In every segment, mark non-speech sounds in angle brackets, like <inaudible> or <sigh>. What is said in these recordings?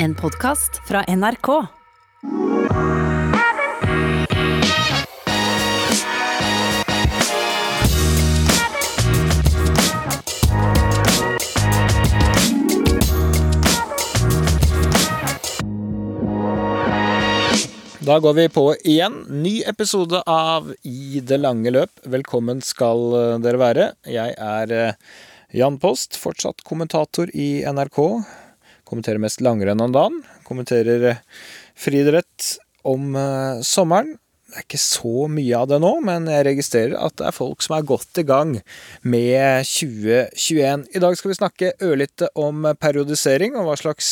En podkast fra NRK. Da går vi på igjen. Ny episode av I det lange løp. Velkommen skal eh, dere være. Jeg er eh, Jan Post, fortsatt kommentator i NRK. Kommenterer mest langrenn om dagen. Kommenterer eh, friidrett om sommeren. Det er ikke så mye av det nå, men jeg registrerer at det er folk som er godt i gang med 2021. I dag skal vi snakke ørlite om periodisering og hva slags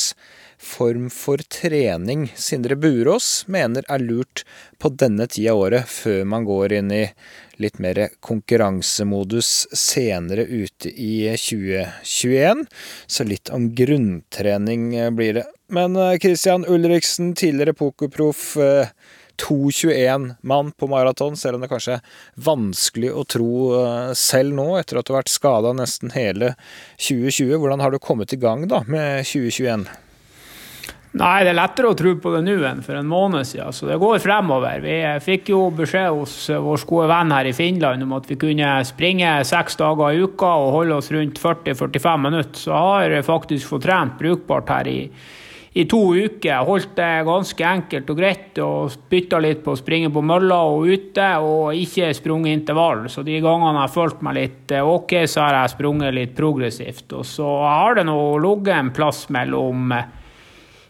form for trening Sindre Burås mener er lurt på denne tida av året, før man går inn i litt mer konkurransemodus senere ute i 2021. Så litt om grunntrening blir det. Men eh, Christian Ulriksen, tidligere pokerproff. 2,21-mann eh, på maraton, selv om det kanskje er vanskelig å tro eh, selv nå, etter at du har vært skada nesten hele 2020. Hvordan har du kommet i gang da med 2021? Nei, det er lettere å tro på det nå enn for en måned siden. Så det går fremover. Vi fikk jo beskjed hos vår gode venn her i Finland om at vi kunne springe seks dager i uka og holde oss rundt 40-45 minutter. Så jeg har faktisk fått trent brukbart her i, i to uker. Holdt det ganske enkelt og greit og bytta litt på å springe på mølla og ute, og ikke sprunget intervall. Så de gangene jeg har følt meg litt OK, så har jeg sprunget litt progressivt. Og så har det nå ligget en plass mellom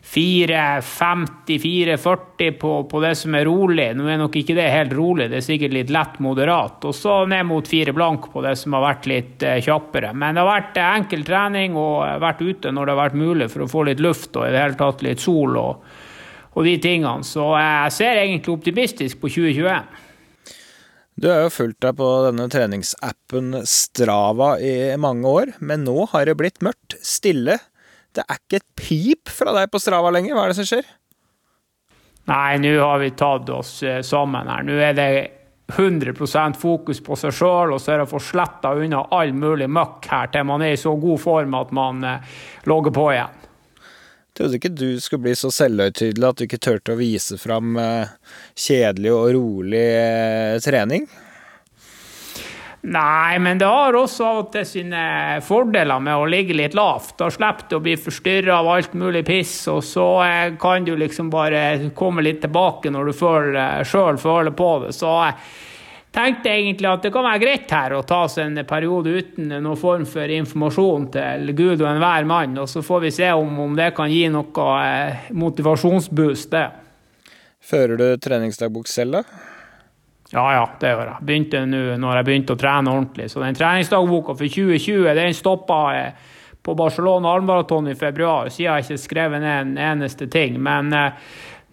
4.50-4.40 på, på, det som er rolig. Nå er nok ikke det helt rolig, det er sikkert litt lett moderat. Og så ned mot fire blank på det som har vært litt eh, kjappere. Men det har vært eh, enkel trening og vært ute når det har vært mulig for å få litt luft og i det hele tatt litt sol og, og de tingene. Så jeg ser egentlig optimistisk på 2021. Du har jo fulgt deg på denne treningsappen Strava i mange år, men nå har det blitt mørkt, stille det er ikke et pip fra deg på Strava lenger. Hva er det som skjer? Nei, nå har vi tatt oss eh, sammen her. Nå er det 100% fokus på seg sjøl, og så er det å få sletta unna all mulig møkk her til man er i så god form at man eh, logger på igjen. Jeg Trodde ikke du skulle bli så selvhøytidelig at du ikke turte å vise fram eh, kjedelig og rolig trening? Nei, men det har også av og til sine fordeler med å ligge litt lavt. Da slipper du å bli forstyrra av alt mulig piss, og så eh, kan du liksom bare komme litt tilbake når du sjøl føler på det. Så jeg tenkte egentlig at det kan være greit her å ta seg en periode uten noen form for informasjon til Gud og enhver mann, og så får vi se om, om det kan gi noe eh, motivasjonsboost, det. Fører du treningsdagbok selv, da? Ja, ja, det gjør jeg. Begynte nå når jeg begynte å trene ordentlig. Så den treningsdagboka for 2020 den stoppa på Barcelona halvmaraton i februar. Siden jeg ikke skrevet ned en eneste ting. Men eh,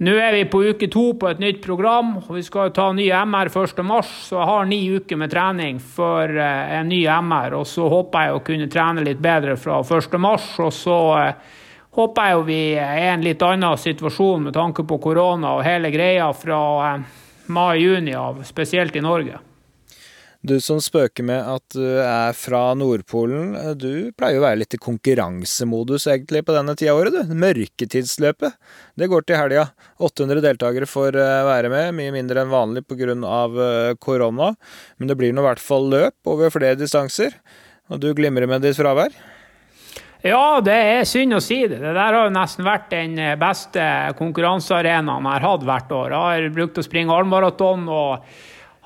nå er vi på uke to på et nytt program, og vi skal ta ny MR 1.3. Så jeg har ni uker med trening for eh, en ny MR. Og så håper jeg å kunne trene litt bedre fra 1.3. Og så eh, håper jeg vi er i en litt annen situasjon med tanke på korona og hele greia fra eh, mai-juni av, spesielt i Norge. Du som spøker med at du er fra Nordpolen, du pleier å være litt i konkurransemodus egentlig på denne tida av året, du. Mørketidsløpet. Det går til helga. 800 deltakere får eh, være med, mye mindre enn vanlig pga. Eh, korona. Men det blir nå i hvert fall løp over flere distanser. Og du glimrer med ditt fravær. Ja, det er synd å si det. Det der har jo nesten vært den eh, beste konkurransearenaen jeg har hatt hvert år. Jeg har brukt å springe halvmaraton og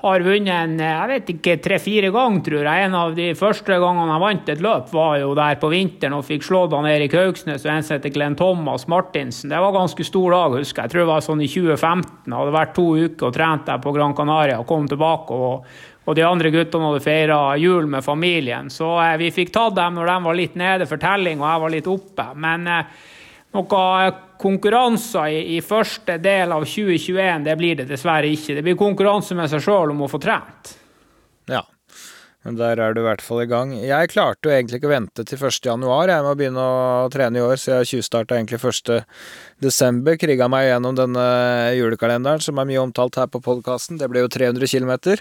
har vunnet en, eh, jeg vet ikke, tre-fire ganger, tror jeg. En av de første gangene jeg vant et løp, var jo der på vinteren og fikk slått han Erik Haugsnes og en som heter Glenn Thomas Martinsen. Det var ganske stor dag, husker jeg. Jeg tror det var sånn i 2015. Jeg hadde vært to uker og trent der på Gran Canaria og kom tilbake og og de andre guttene hadde feira jul med familien. Så eh, vi fikk tatt dem når de var litt nede for telling og jeg var litt oppe. Men eh, noen konkurranser i, i, første del av 2021, det blir det dessverre ikke. Det blir konkurranse med seg sjøl om å få trent. Ja, men der er du i hvert fall i gang. Jeg klarte jo egentlig ikke å vente til 1. januar jeg må begynne å trene i år, så jeg tjuvstarta egentlig 1. desember. Kriga meg gjennom denne julekalenderen som er mye omtalt her på podkasten. Det ble jo 300 km.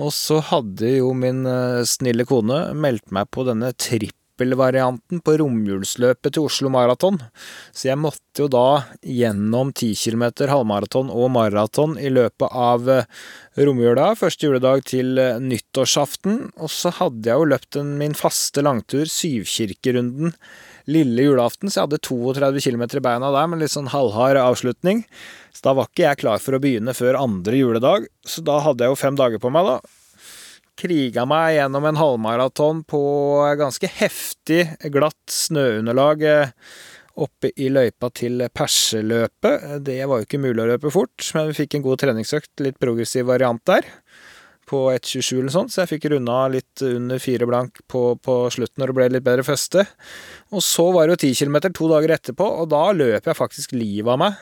Og så hadde jo min eh, snille kone meldt meg på denne trippelvarianten på romjulsløpet til Oslo Maraton. Så jeg måtte jo da gjennom 10 km halvmaraton og maraton i løpet av eh, romjula, første juledag til eh, nyttårsaften. Og så hadde jeg jo løpt min faste langtur, Syvkirkerunden, lille julaften, så jeg hadde 32 km i beina der med litt sånn halvhard avslutning. Så da var ikke jeg klar for å begynne før andre juledag, så da hadde jeg jo fem dager på meg, da kriga meg gjennom en halvmaraton på ganske heftig, glatt snøunderlag eh, oppe i løypa til Perseløpet. Det var jo ikke mulig å løpe fort, men vi fikk en god treningsøkt, litt progressiv variant der. På 1,27 eller sånt, så jeg fikk runda litt under fire blank på, på, slutten når det ble litt bedre feste. Og så var det jo 10 km to dager etterpå, og da løp jeg faktisk livet av meg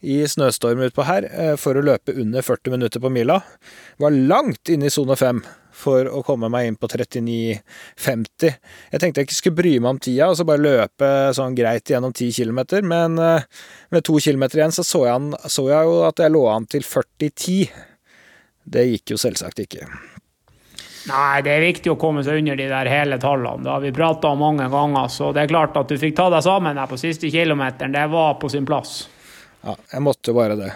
i snøstorm utpå her eh, for å løpe under 40 minutter på mila. Var langt inne i sone 5 for å komme meg inn på 39,50. Jeg tenkte jeg ikke skulle bry meg om tida, og så bare løpe sånn greit gjennom 10 km, men eh, med to km igjen så så jeg, så jeg jo at jeg lå an til 40,10. Det gikk jo selvsagt ikke. Nei, det er viktig å komme seg under de der hele tallene. Det har vi prata om mange ganger. Så det er klart at du fikk ta deg sammen der på siste kilometeren. Det var på sin plass. Ja, jeg måtte jo bare det.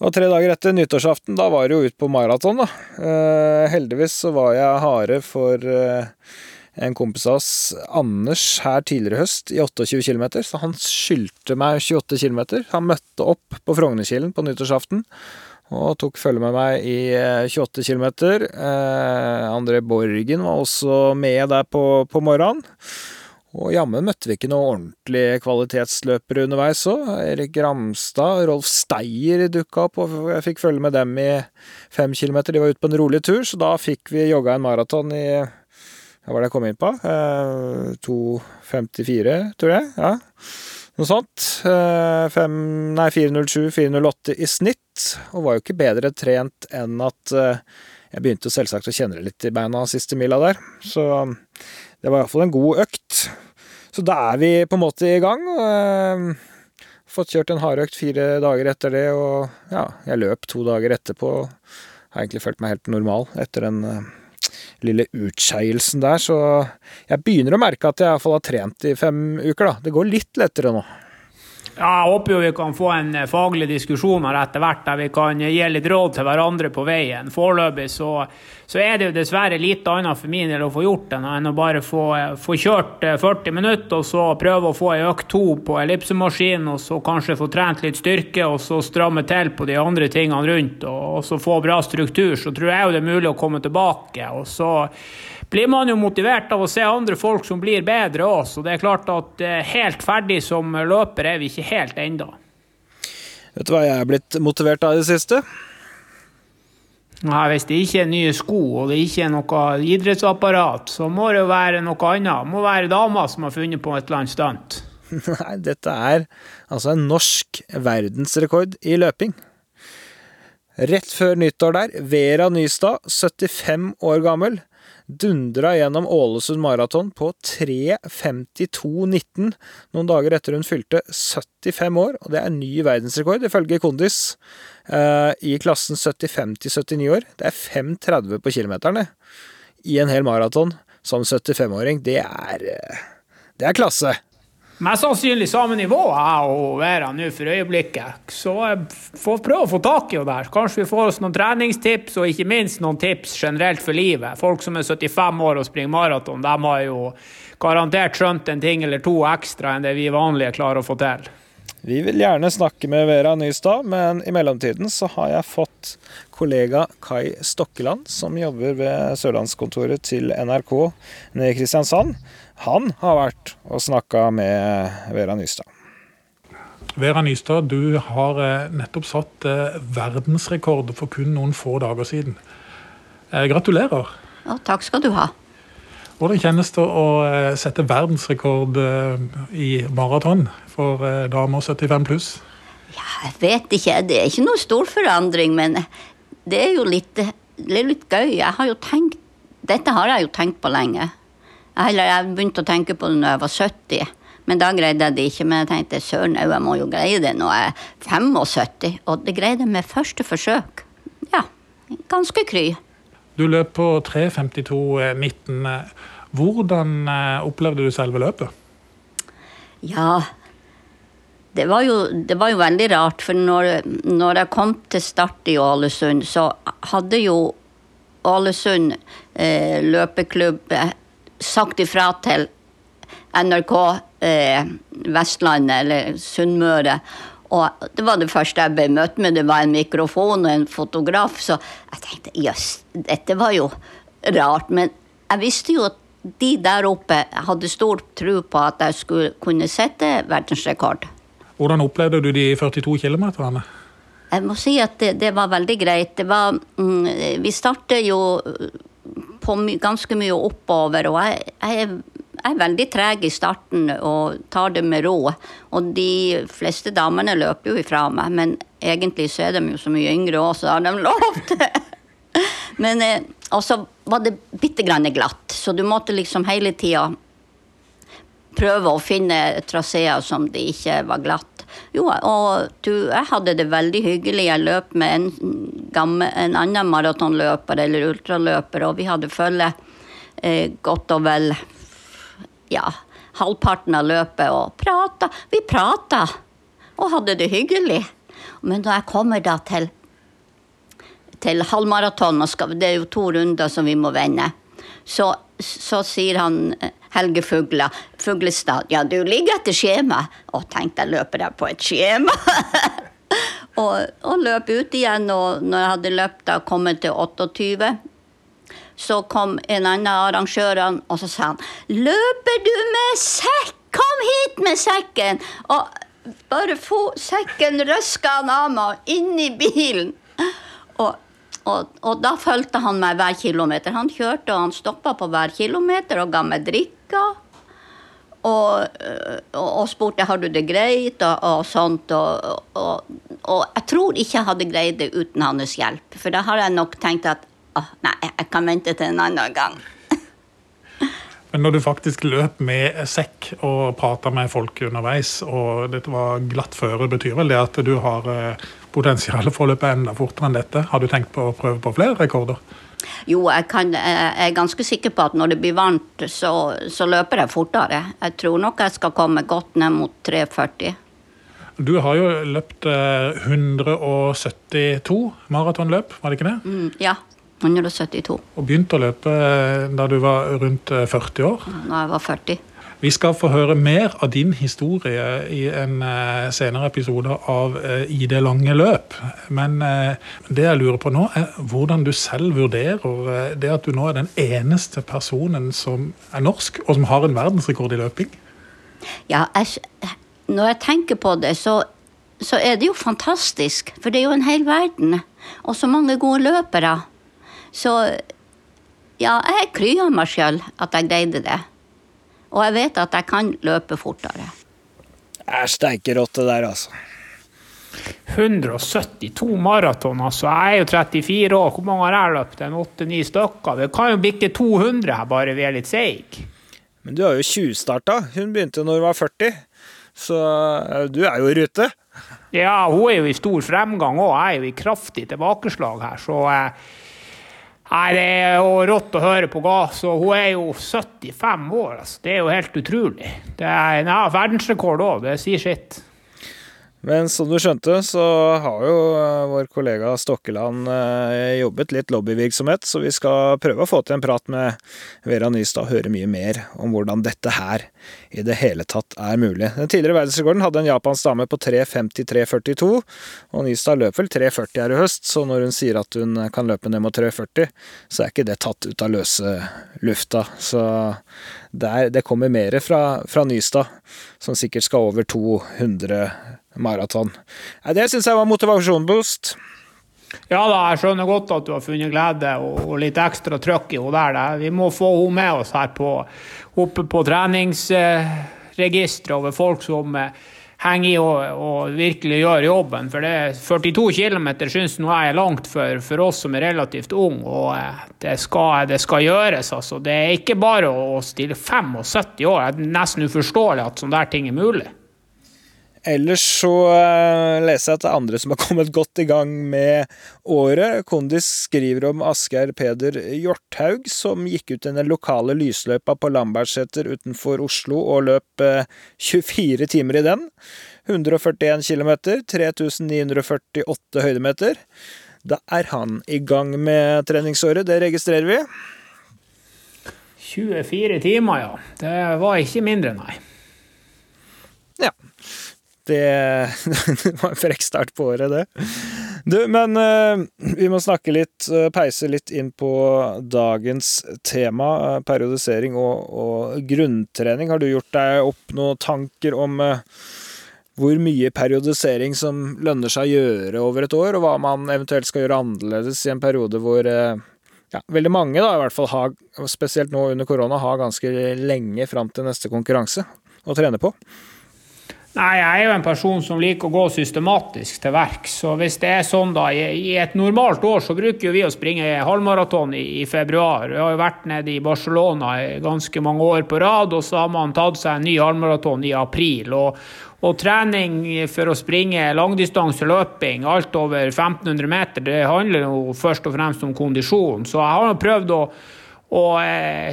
Og tre dager etter nyttårsaften, da var det jo ut på maraton, da. Eh, heldigvis så var jeg hare for eh, en kompis av oss, Anders, her tidligere i høst i 28 km, så han skyldte meg 28 km. Han møtte opp på Frognerkilen på nyttårsaften og tok følge med meg i 28 km. Eh, André Borgen var også med der på, på morgenen. Og jammen møtte vi ikke noen ordentlige kvalitetsløpere underveis òg. Erik Ramstad, Rolf Steyer dukka opp, og jeg fikk følge med dem i fem kilometer. De var ute på en rolig tur, så da fikk vi jogga en maraton i Hva var det jeg kom inn på? Eh, 2.54, tror jeg. Ja. Noe sånt. Eh, 5, nei, 4.07-4.08 i snitt. Og var jo ikke bedre trent enn at eh, jeg begynte selvsagt å kjenne det litt i beina siste mila der. Så det var iallfall en god økt. Så da er vi på en måte i gang. og eh, Fått kjørt en hardøkt fire dager etter det, og ja, jeg løp to dager etterpå. Har egentlig følt meg helt normal etter den lille utskeielsen der, så jeg begynner å merke at jeg iallfall har trent i fem uker, da. Det går litt lettere nå. Ja, jeg håper jo vi kan få en eh, faglig diskusjon her etter hvert, der vi kan gi litt råd til hverandre på veien. Foreløpig så, så, er det jo dessverre lite annet for min del å få gjort enn å bare få, eh, få kjørt 40 eh, minutter, og så prøve å få ei økt to på ellipsemaskinen, og så kanskje få trent litt styrke, og så stramme til på de andre tingene rundt, og, og så få bra struktur. Så tror jeg jo det er mulig å komme tilbake. og så blir man jo motivert av å se andre folk som blir bedre òg. Så det er klart at eh, helt ferdig som løper er vi ikke helt ennå. Vet du hva jeg er blitt motivert av i det siste? Nei, Hvis det ikke er nye sko og det ikke er noe idrettsapparat, så må det jo være noe annet. Det må være dama som har funnet på et eller annet stunt. <laughs> Nei, dette er altså en norsk verdensrekord i løping. Rett før nyttår der, Vera Nystad, 75 år gammel, dundra gjennom Ålesund Maraton på 3.52,19 noen dager etter hun fylte 75 år, og det er ny verdensrekord ifølge Kondis uh, i klassen 75 79 år. Det er 5.30 på kilometeren, I en hel maraton som 75-åring. Det er uh, Det er klasse! Mest sannsynlig samme nivå jeg og Vera nå for øyeblikket. Så får prøve å få tak i henne der. Kanskje vi får oss noen treningstips, og ikke minst noen tips generelt for livet. Folk som er 75 år og springer maraton, de har jo garantert skjønt en ting eller to ekstra enn det vi vanlige klarer å få til. Vi vil gjerne snakke med Vera Nystad, men i mellomtiden så har jeg fått kollega Kai Stokkeland, som jobber ved sørlandskontoret til NRK nede i Kristiansand han har vært og snakka med Vera Nystad. Vera Nystad, du har eh, nettopp satt eh, verdensrekord for kun noen få dager siden. Eh, gratulerer. Ja, takk skal du ha. Hvordan kjennes det å sette verdensrekord i maraton for damer 75 pluss? Jeg vet ikke. Det er ikke noe stor forandring, men det er jo litt, det er litt gøy. Jeg har jo tenkt Dette har jeg jo tenkt på lenge. Eller jeg begynte å tenke på det når jeg var 70. Men da greide jeg det ikke. Men jeg tenkte søren òg, jeg må jo greie det når jeg er 75. Og det greide jeg med første forsøk. Ja, ganske kry. Du løp på 3.52,19. Hvordan eh, opplevde du selve løpet? Ja, det var, jo, det var jo veldig rart, for når, når jeg kom til start i Ålesund, så hadde jo Ålesund eh, løpeklubb eh, sagt ifra til NRK eh, Vestlandet, eller Sunnmøre. Og det var det første jeg ble møtt med, det var en mikrofon og en fotograf. Så jeg tenkte jøss, dette var jo rart. Men jeg visste jo at de der oppe hadde stor tro på at jeg skulle kunne sette verdensrekord. Hvordan opplevde du de 42 kilometerne? Jeg må si at det, det var veldig greit. Det var, mm, vi starter jo på my, ganske mye oppover, og jeg, jeg, er veldig treg i starten og tar det med ro. Og de fleste damene løper jo ifra meg, men egentlig så er de jo så mye yngre òg, så har de lov til <laughs> Men eh, også var det bitte grann glatt, så du måtte liksom hele tida prøve å finne traseer som det ikke var glatt. Jo, og du, jeg hadde det veldig hyggelig. Jeg løp med en, gammel, en annen maratonløper eller ultraløper, og vi hadde følge eh, godt og vel ja, halvparten av løpet og prata. Vi prata og hadde det hyggelig. Men da jeg kommer da til, til halvmaraton, det er jo to runder som vi må vende, så, så sier han Helge Fugla, Fuglestad. Ja, du ligger etter skjema. Og tenkte jeg løper jeg på et skjema? <laughs> og, og løp ut igjen, og når jeg hadde løpt og kommet til 28 så kom en annen arrangør og så sa han 'Løper du med sekk? Kom hit med sekken!' Og bare få sekken røska han av meg inn i bilen. Og og, da fulgte han meg hver kilometer. Han kjørte og han stoppa på hver kilometer og ga meg drikker. Og, og, og spurte har du det greit og, og sånt. Og, jeg tror ikke jeg hadde greid det uten hans hjelp. For da har jeg nok tenkt at å, nei, jeg kan vente til en annen gang. <laughs> Men når du faktisk løp med sekk og prata med folk underveis, og dette var glatt føre, betyr vel det at du har eh, potensial for å løpe enda fortere enn dette? Har du tenkt på å prøve på flere rekorder? Jo, jeg, kan, jeg er ganske sikker på at når det blir varmt, så, så løper jeg fortere. Jeg tror nok jeg skal komme godt ned mot 3,40. Du har jo løpt 172 maratonløp, var det ikke det? Mm, ja. 172. Og begynte å løpe da du var rundt 40 år? Da jeg var 40. Vi skal få høre mer av din historie i en uh, senere episode av uh, I det lange løp. Men uh, det jeg lurer på nå, er hvordan du selv vurderer det at du nå er den eneste personen som er norsk, og som har en verdensrekord i løping. Ja, jeg, når jeg tenker på det, så, så er det jo fantastisk. For det er jo en hel verden. Og så mange gode løpere. Så ja, jeg kryer meg sjøl at jeg greide det. Og jeg vet at jeg kan løpe fortere. Jeg steiker steikerått det der, altså. 172 maraton, altså. Jeg er jo 34 år. Hvor mange har jeg løpt? En 8-9 stykker. Det kan jo bikke 200 her, bare vi er litt seige. Men du har jo tjuvstarta. Hun begynte når hun var 40. Så du er jo i rute. Ja, hun er jo i stor fremgang òg. Jeg er jo i kraftig tilbakeslag her, så eh, Nei, Det er jo rått å høre på gass. og Hun er jo 75 år. Altså. Det er jo helt utrolig. Det er nei, verdensrekord òg. Det sier sitt. Men som du skjønte, så har jo eh, vår kollega Stokkeland eh, jobbet litt lobbyvirksomhet, så vi skal prøve å få til en prat med Vera Nystad og høre mye mer om hvordan dette her i det hele tatt er mulig. Den tidligere verdensrekorden hadde en japansk dame på 3.53,42, og Nystad løp vel 3.40 her i høst, så når hun sier at hun kan løpe ned mot 3.40, så er ikke det tatt ut av løse lufta. Så det, er, det kommer mer fra, fra Nystad, som sikkert skal over 200 maraton. Det syns jeg var motivasjonboost. Ja da, jeg skjønner godt at du har funnet glede og litt ekstra trøkk i henne der. Vi må få henne med oss her på, oppe på treningsregisteret over folk som eh, henger i og, og, virkelig gjør jobben. For det 42 km syns nå jeg er langt for, for, oss som er relativt unge, og eh, det skal, det skal, gjøres. Altså. Det er ikke bare å stille 75 år. Det er nesten uforståelig at sånne der ting er mulig. Ellers så uh, leser jeg at det er andre som har <laughs> kommet godt i gang med året. Kondis skriver om Asgeir Peder Hjorthaug, som gikk ut i den lokale lysløypa på Lambertseter utenfor Oslo og løp uh, 24 timer i den. 141 km, 3948 høydemeter. Da er han i gang med treningsåret, det registrerer vi. 24 timer, ja. Det var ikke mindre, nei. Det, det <laughs> var en frekk start på året, det. Du, men uh, vi må snakke litt, uh, peise litt inn på dagens tema, uh, periodisering og, og, grunntrening. Har du gjort deg opp noen tanker om hvor mye periodisering som lønner seg å gjøre over et år, og hva man eventuelt skal gjøre annerledes i en periode hvor ja, veldig mange, da, i hvert fall har, spesielt nå under korona, har ganske lenge fram til neste konkurranse å trene på? Nei, jeg er jo en person som liker å gå systematisk til verks. Så hvis det er sånn da, i, et normalt år så bruker vi å springe halvmaraton i, februar. Vi har jo vært nede i Barcelona ganske mange år på rad, og så har man tatt seg en ny halvmaraton i april. Og, og trening for å springe langdistanseløping, alt over 1500 meter, det handler jo først og fremst om kondisjon. Så jeg har prøvd å, å eh,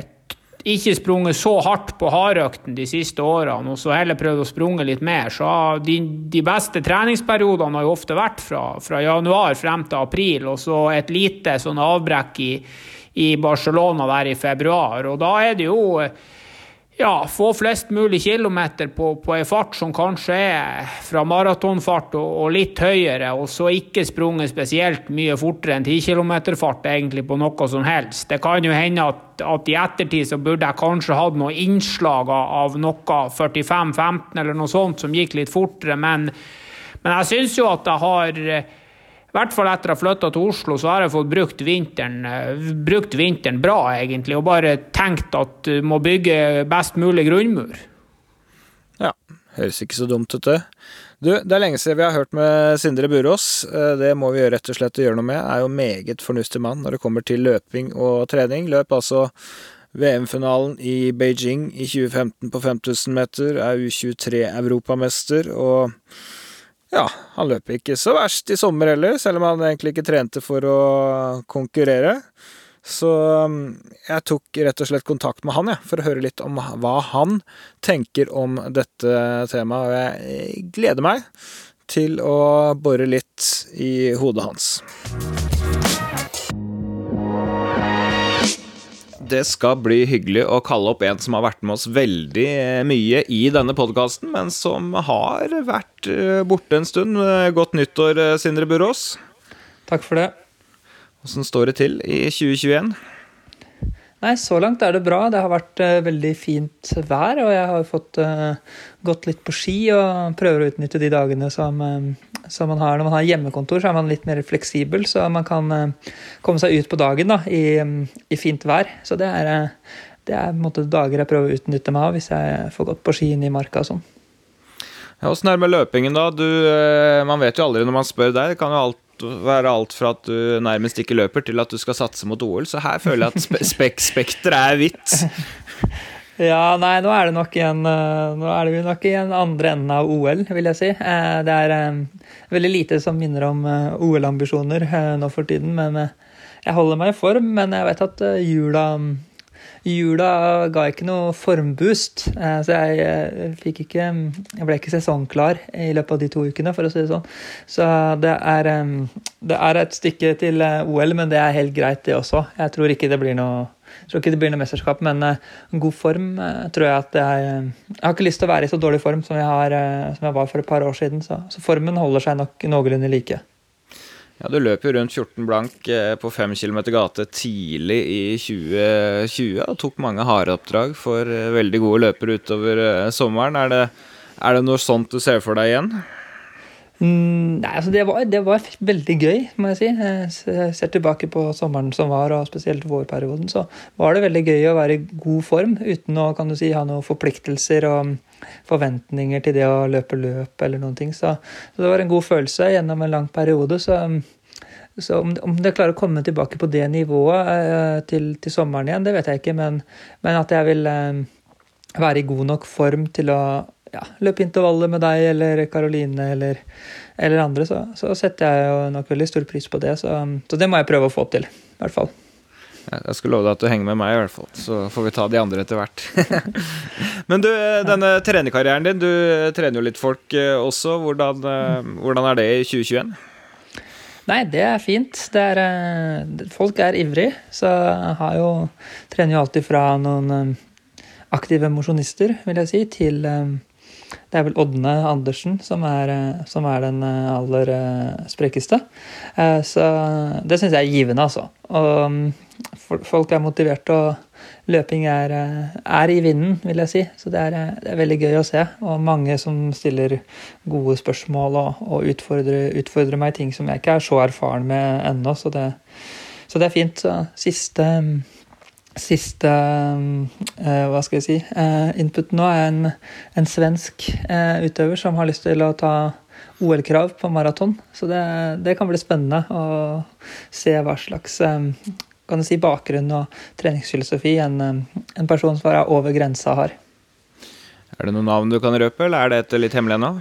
ikke sprunget så hardt på hardøkten de siste årene, og så heller prøvd å sprunge litt mer. Så de, de beste treningsperiodene har jo ofte vært fra, fra, januar frem til april, og så et lite sånn avbrekk i, i Barcelona der i februar. Og da er det jo ja, få flest mulig kilometer på, på ei fart som kanskje er fra maratonfart og, og, litt høyere, og så ikke sprunget spesielt mye fortere enn 10 km-fart egentlig på noe som helst. Det kan jo hende at, at, i ettertid så burde jeg kanskje hatt noen innslag av noe 45-15 eller noe sånt som gikk litt fortere, men, men jeg syns jo at jeg har i hvert fall etter å ha flytta til Oslo, så har jeg fått brukt vinteren, eh, brukt vinteren bra, egentlig. Og bare tenkt at du må bygge best mulig grunnmur. Ja, høres ikke så dumt ut, det. Du, det er lenge siden vi har hørt med Sindre Burås. Eh, det må vi gjøre rett og slett å gjøre noe med. Er jo meget fornuftig mann når det kommer til løping og trening. Løp altså VM-finalen i Beijing i 2015 på 5000 meter, er U23-europamester og ja, han løp ikke så verst i sommer heller, selv om han egentlig ikke trente for å konkurrere. Så um, jeg tok rett og slett kontakt med han, ja, for å høre litt om hva han tenker om dette temaet. Og jeg gleder meg til å bore litt i hodet hans. Det skal bli hyggelig å kalle opp en som har vært med oss veldig eh, mye i denne podkasten, men som har vært eh, borte en stund. Eh, godt nyttår, Sindre Burås. Takk for det. Åssen står det til i 2021? Nei, så langt er det bra. Det har vært veldig fint vær, og jeg har fått gått litt på ski og prøver å utnytte de dagene som, som, man har. Når man har hjemmekontor, så er man litt mer fleksibel, så man kan komme seg ut på dagen da, i, i fint vær. Så det er, det er måte, dager jeg prøver å utnytte meg av hvis jeg får gått på ski inn i marka og sånn. Ja, Åssen er det med løpingen, da? Du, man vet jo aldri når man spør deg. Det kan jo alt være alt fra at du nærmest ikke løper, til at du skal satse mot OL. Så her føler jeg at spe <laughs> spek spekteret er hvitt. <laughs> Ja, nei, nå er det nok igjen eh, Nå er det nok i den andre enden av OL, vil jeg si. Eh, det er eh, veldig lite som minner om OL-ambisjoner nå for tiden. Men jeg holder meg i form. Men jeg vet at jula Jula ga ikke noe formboost, eh, så jeg, eh, fikk ikke Jeg ble ikke sesongklar i løpet av de to ukene, for å si det sånn. Så det er, det er et stykke til eh, OL, men det er helt greit, det også. Jeg tror ikke det blir noe jeg tror ikke det blir noe mesterskap, men god form tror jeg at jeg Jeg har ikke lyst til å være i så dårlig form som jeg, har, som jeg var for et par år siden, så, så formen holder seg nok noenlunde like. Ja, Du løp jo rundt 14 blank eh, på 5 km gate tidlig i 2020 og tok mange harde oppdrag for eh, veldig gode løpere utover eh, sommeren. Er det, er det noe sånt du ser for deg igjen? Mm, nei, altså det var, det var, veldig gøy, må jeg si. Jeg ser tilbake på sommeren som var, og spesielt vårperioden, så var det veldig gøy å være i god form uten å kan du si, ha noen forpliktelser og forventninger til det å løpe løp eller noen ting. Så, så det var en god følelse gjennom en lang periode. Så, så om, om det klarer å komme tilbake på det nivået eh, til, til, sommeren igjen, det vet jeg ikke, men, men at jeg vil eh, være i god nok form til å ja, løpe intervaller med deg eller Karoline eller, eller andre, så, så, setter jeg jo nok veldig stor pris på det. Så, så, det må jeg prøve å få til, i hvert fall. Jeg skulle love deg at du henger med meg, i hvert fall. Så får vi ta de andre etter hvert. <laughs> Men du, denne trenerkarrieren din, du trener jo litt folk eh, også. Hvordan, eh, hvordan er det i 2021? Nei, det er fint. Det er, eh, folk er ivrig, så jeg har jo trener jo alltid fra noen eh, aktive mosjonister, vil jeg si, til eh, det er vel Ådne Andersen som er, som er den aller sprekeste. Så det syns jeg er givende, altså. Og mm, folk er motiverte, og løping er, er, i vinden, vil jeg si. Så det er, det er, veldig gøy å se. Og mange som stiller gode spørsmål og, og utfordrer, utfordrer, meg ting som jeg ikke er så erfaren med ennå. Så, så, det er fint. Så siste Siste uh, hva skal jeg si, uh, input nå er en, en svensk uh, utøver som har lyst til å ta OL-krav på maraton. Så det, det, kan bli spennende å se hva slags um, kan du si, bakgrunn og treningsfilosofi en, eh, en person som er over grensa, har. Er det noen navn du kan røpe, eller er det et litt hemmelig ennå?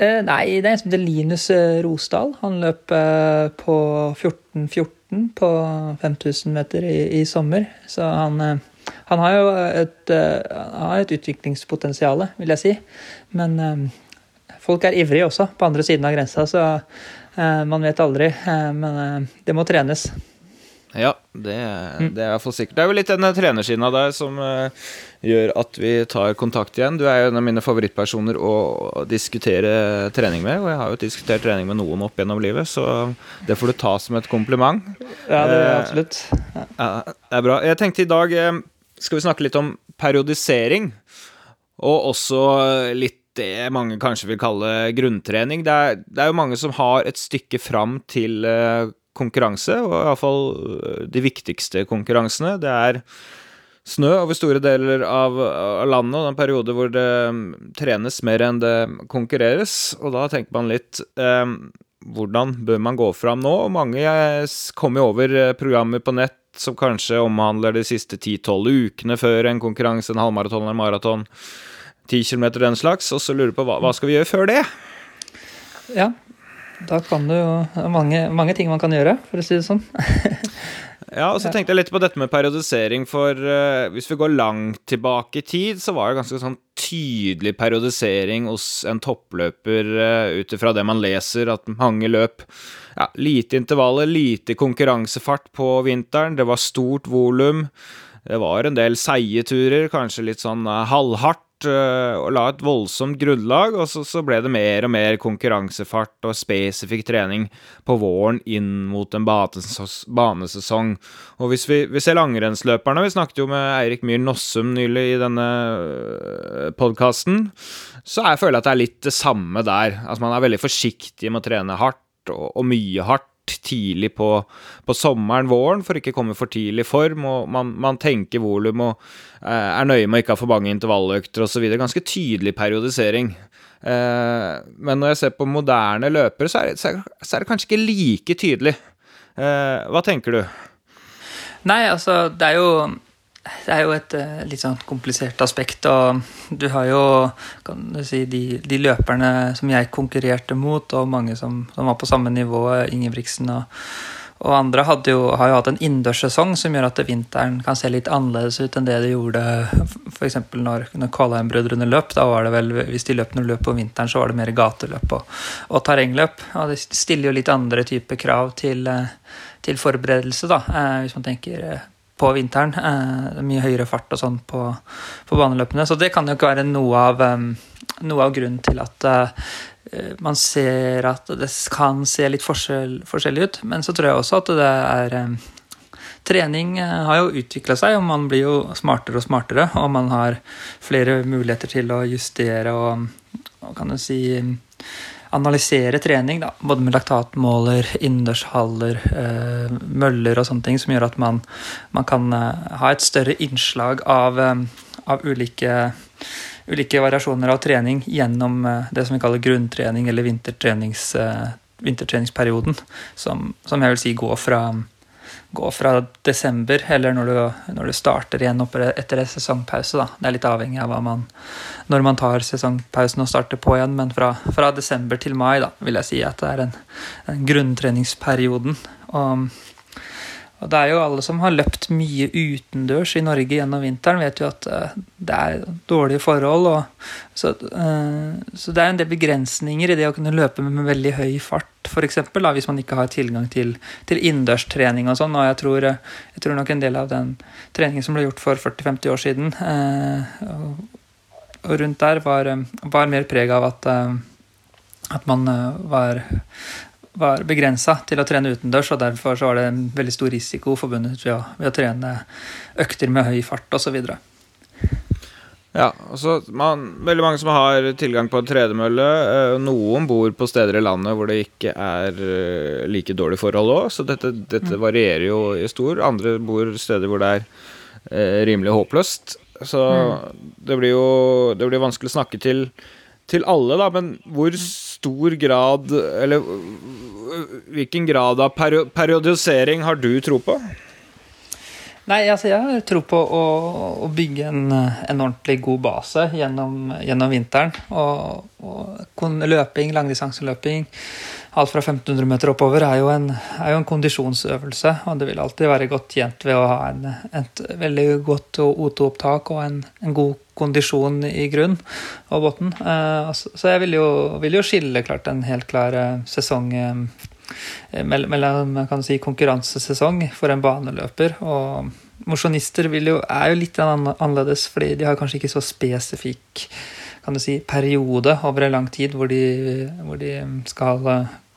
Eh, nei, det er en som heter Linus eh, Rosdal. Han løp eh, på 14.14 på 5000 meter i, i, sommer. Så han, eh, han har jo et, har et utviklingspotensial, vil jeg si. Men eh, folk er ivrige også, på andre siden av grensa, så man vet aldri. men det må trenes. Ja, det, det er fall sikkert. Det er jo litt den trenersiden av deg som uh, gjør at vi tar kontakt igjen. Du er jo en av mine favorittpersoner å diskutere trening med, og jeg har jo diskutert trening med noen opp gjennom livet, så det får du ta som et kompliment. Ja, det er absolutt. Ja. ja det er bra. Jeg tenkte i dag uh, skal vi snakke litt om periodisering, og også litt det mange kanskje vil kalle grunntrening. Det er, det er jo mange som har et stykke fram til konkurranse, og iallfall øh, de viktigste konkurransene. Det er snø over store deler av, landet, og en periode hvor det um, trenes mer enn det konkurreres. Og da tenker man litt eh, hvordan bør man gå fram nå? Mange kommer jo over øh, programmer på nett som kanskje omhandler de siste 10-12 ukene før en konkurranse, en halvmaraton eller maraton. 10 km den slags, og så lurer på hva, hva skal vi gjøre før det? Ja, da kan du jo mange, mange ting man kan gjøre, for å si det sånn. <laughs> ja, og så tenkte jeg litt på dette med periodisering, for uh, hvis vi går langt tilbake i tid, så var det ganske sånn tydelig periodisering hos en toppløper uh, ut ifra det man leser, at mange løp ja, lite intervaller, lite konkurransefart på vinteren, det var stort volum. Det var en del seige turer, kanskje litt sånn uh, halvhardt og la et voldsomt grunnlag, og så, så, ble det mer og mer konkurransefart og spesifikk trening på våren inn mot en banesesong. Og hvis vi, vi ser langrennsløperne Vi snakket jo med Eirik Myhr Nossum nylig i denne eh, podkasten. Så jeg føler at det er litt det samme der. Altså Man er veldig forsiktig med å trene hardt og, og mye hardt tidlig på, på, sommeren, våren, for ikke å komme for tidlig i form. og Man, man tenker volum og eh, er nøye med å ikke ha for mange intervalløkter osv. Ganske tydelig periodisering. Eh, men når jeg ser på moderne løpere, så er, det, så er det kanskje ikke like tydelig. Eh, hva tenker du? Nei, altså, det er jo det er jo et uh, litt sånn komplisert aspekt. Og du har jo kan du si, de, de løperne som jeg konkurrerte mot, og mange som, som var på samme nivå, Ingebrigtsen og, og andre, jo, har jo hatt en innendørssesong som gjør at vinteren kan se litt annerledes ut enn det det gjorde f.eks. når, når Kvalheim-brødrene løp. Da var det vel, Hvis de løp når løp på vinteren, så var det mer gateløp og, og terrengløp. Og det stiller jo litt andre typer krav til, eh, til forberedelse, da, eh, hvis man tenker på vinteren. Eh, mye høyere fart og sånn på, på, baneløpene. Så det kan jo ikke være noe av, um, noe av grunnen til at uh, man ser at det kan se litt forskjell, forskjellig ut. Men så tror jeg også at det er um, Trening har jo utvikla seg, og man blir jo smartere og smartere. Og man har flere muligheter til å justere og, og kan du si analysere trening, da, både med laktatmåler, innendørshaller, eh, møller og sånne ting, som gjør at man, man kan eh, ha et større innslag av, eh, av ulike, ulike, variasjoner av trening gjennom eh, det som vi kaller grunntrening eller vintertrenings, eh, vintertreningsperioden, som, som, jeg vil si går fra gå fra desember, eller når du, når du starter igjen etter en sesongpause. Da. Det er litt avhengig av man, når man tar sesongpausen og starter på igjen, men fra, fra desember til mai da, vil jeg si at det er en, en grunntreningsperioden. Og og det er jo alle som har løpt mye utendørs i Norge gjennom vinteren, vet jo at uh, det er dårlige forhold. Så, uh, så, det er en del begrensninger i det å kunne løpe med, veldig høy fart, f.eks. Hvis man ikke har tilgang til, til innendørstrening og sånn. Og jeg tror, eh, jeg tror, nok en del av den treningen som ble gjort for 40-50 år siden, og, rundt der, var, var mer preg av at at man var var begrensa til å trene utendørs, og derfor så var det en veldig stor risiko forbundet ved å, ved å trene økter med høy fart osv. Ja, altså man, veldig mange som har tilgang på en tredemølle. Eh, noen bor på steder i landet hvor det ikke er eh, like dårlige forhold òg, så dette, dette, mm. varierer jo i stor. Andre bor steder hvor det er eh, rimelig håpløst. Så mm. det blir jo det blir vanskelig å snakke til, til alle, da, men hvor stor grad Eller hvilken grad av periodisering har du tro på? Nei, altså jeg har tro på å, å bygge en, en, ordentlig god base gjennom, gjennom vinteren. Og, og løping, langdistanseløping, alt fra 1500 meter oppover, er jo, en, er jo, en, kondisjonsøvelse. Og det vil alltid være godt tjent ved å ha en, et veldig godt O2-opptak og en, en god kondisjon i grunn og bunn. Eh, så jeg vil jo, vil jo, skille klart en helt klar eh, sesong eh, mellom si, konkurransesesong for en baneløper. Og mosjonister er jo litt annerledes, fordi de har kanskje ikke så spesifikk kan du si, periode over en lang tid hvor de, hvor de skal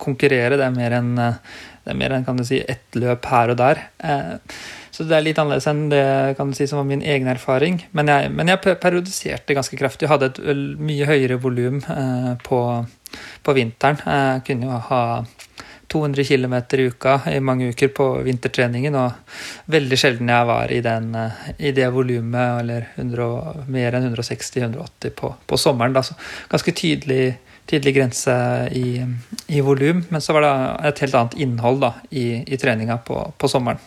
konkurrere. Det er mer enn en, kan du si, ett løp her og der. Så det er litt annerledes enn det kan du si, som var min egen erfaring. Men jeg, men jeg periodiserte ganske kraftig. Jeg hadde et mye høyere volum eh, på, på, vinteren. Jeg kunne jo ha 200 km i uka i mange uker på vintertreningen, og veldig sjelden jeg var i, den, eh, i det volumet, eller 100, mer enn 160-180 på, på, sommeren. Da. Så ganske tydelig, tydelig grense i, i volum, men så var det et helt annet innhold da, i, i treninga på, på sommeren.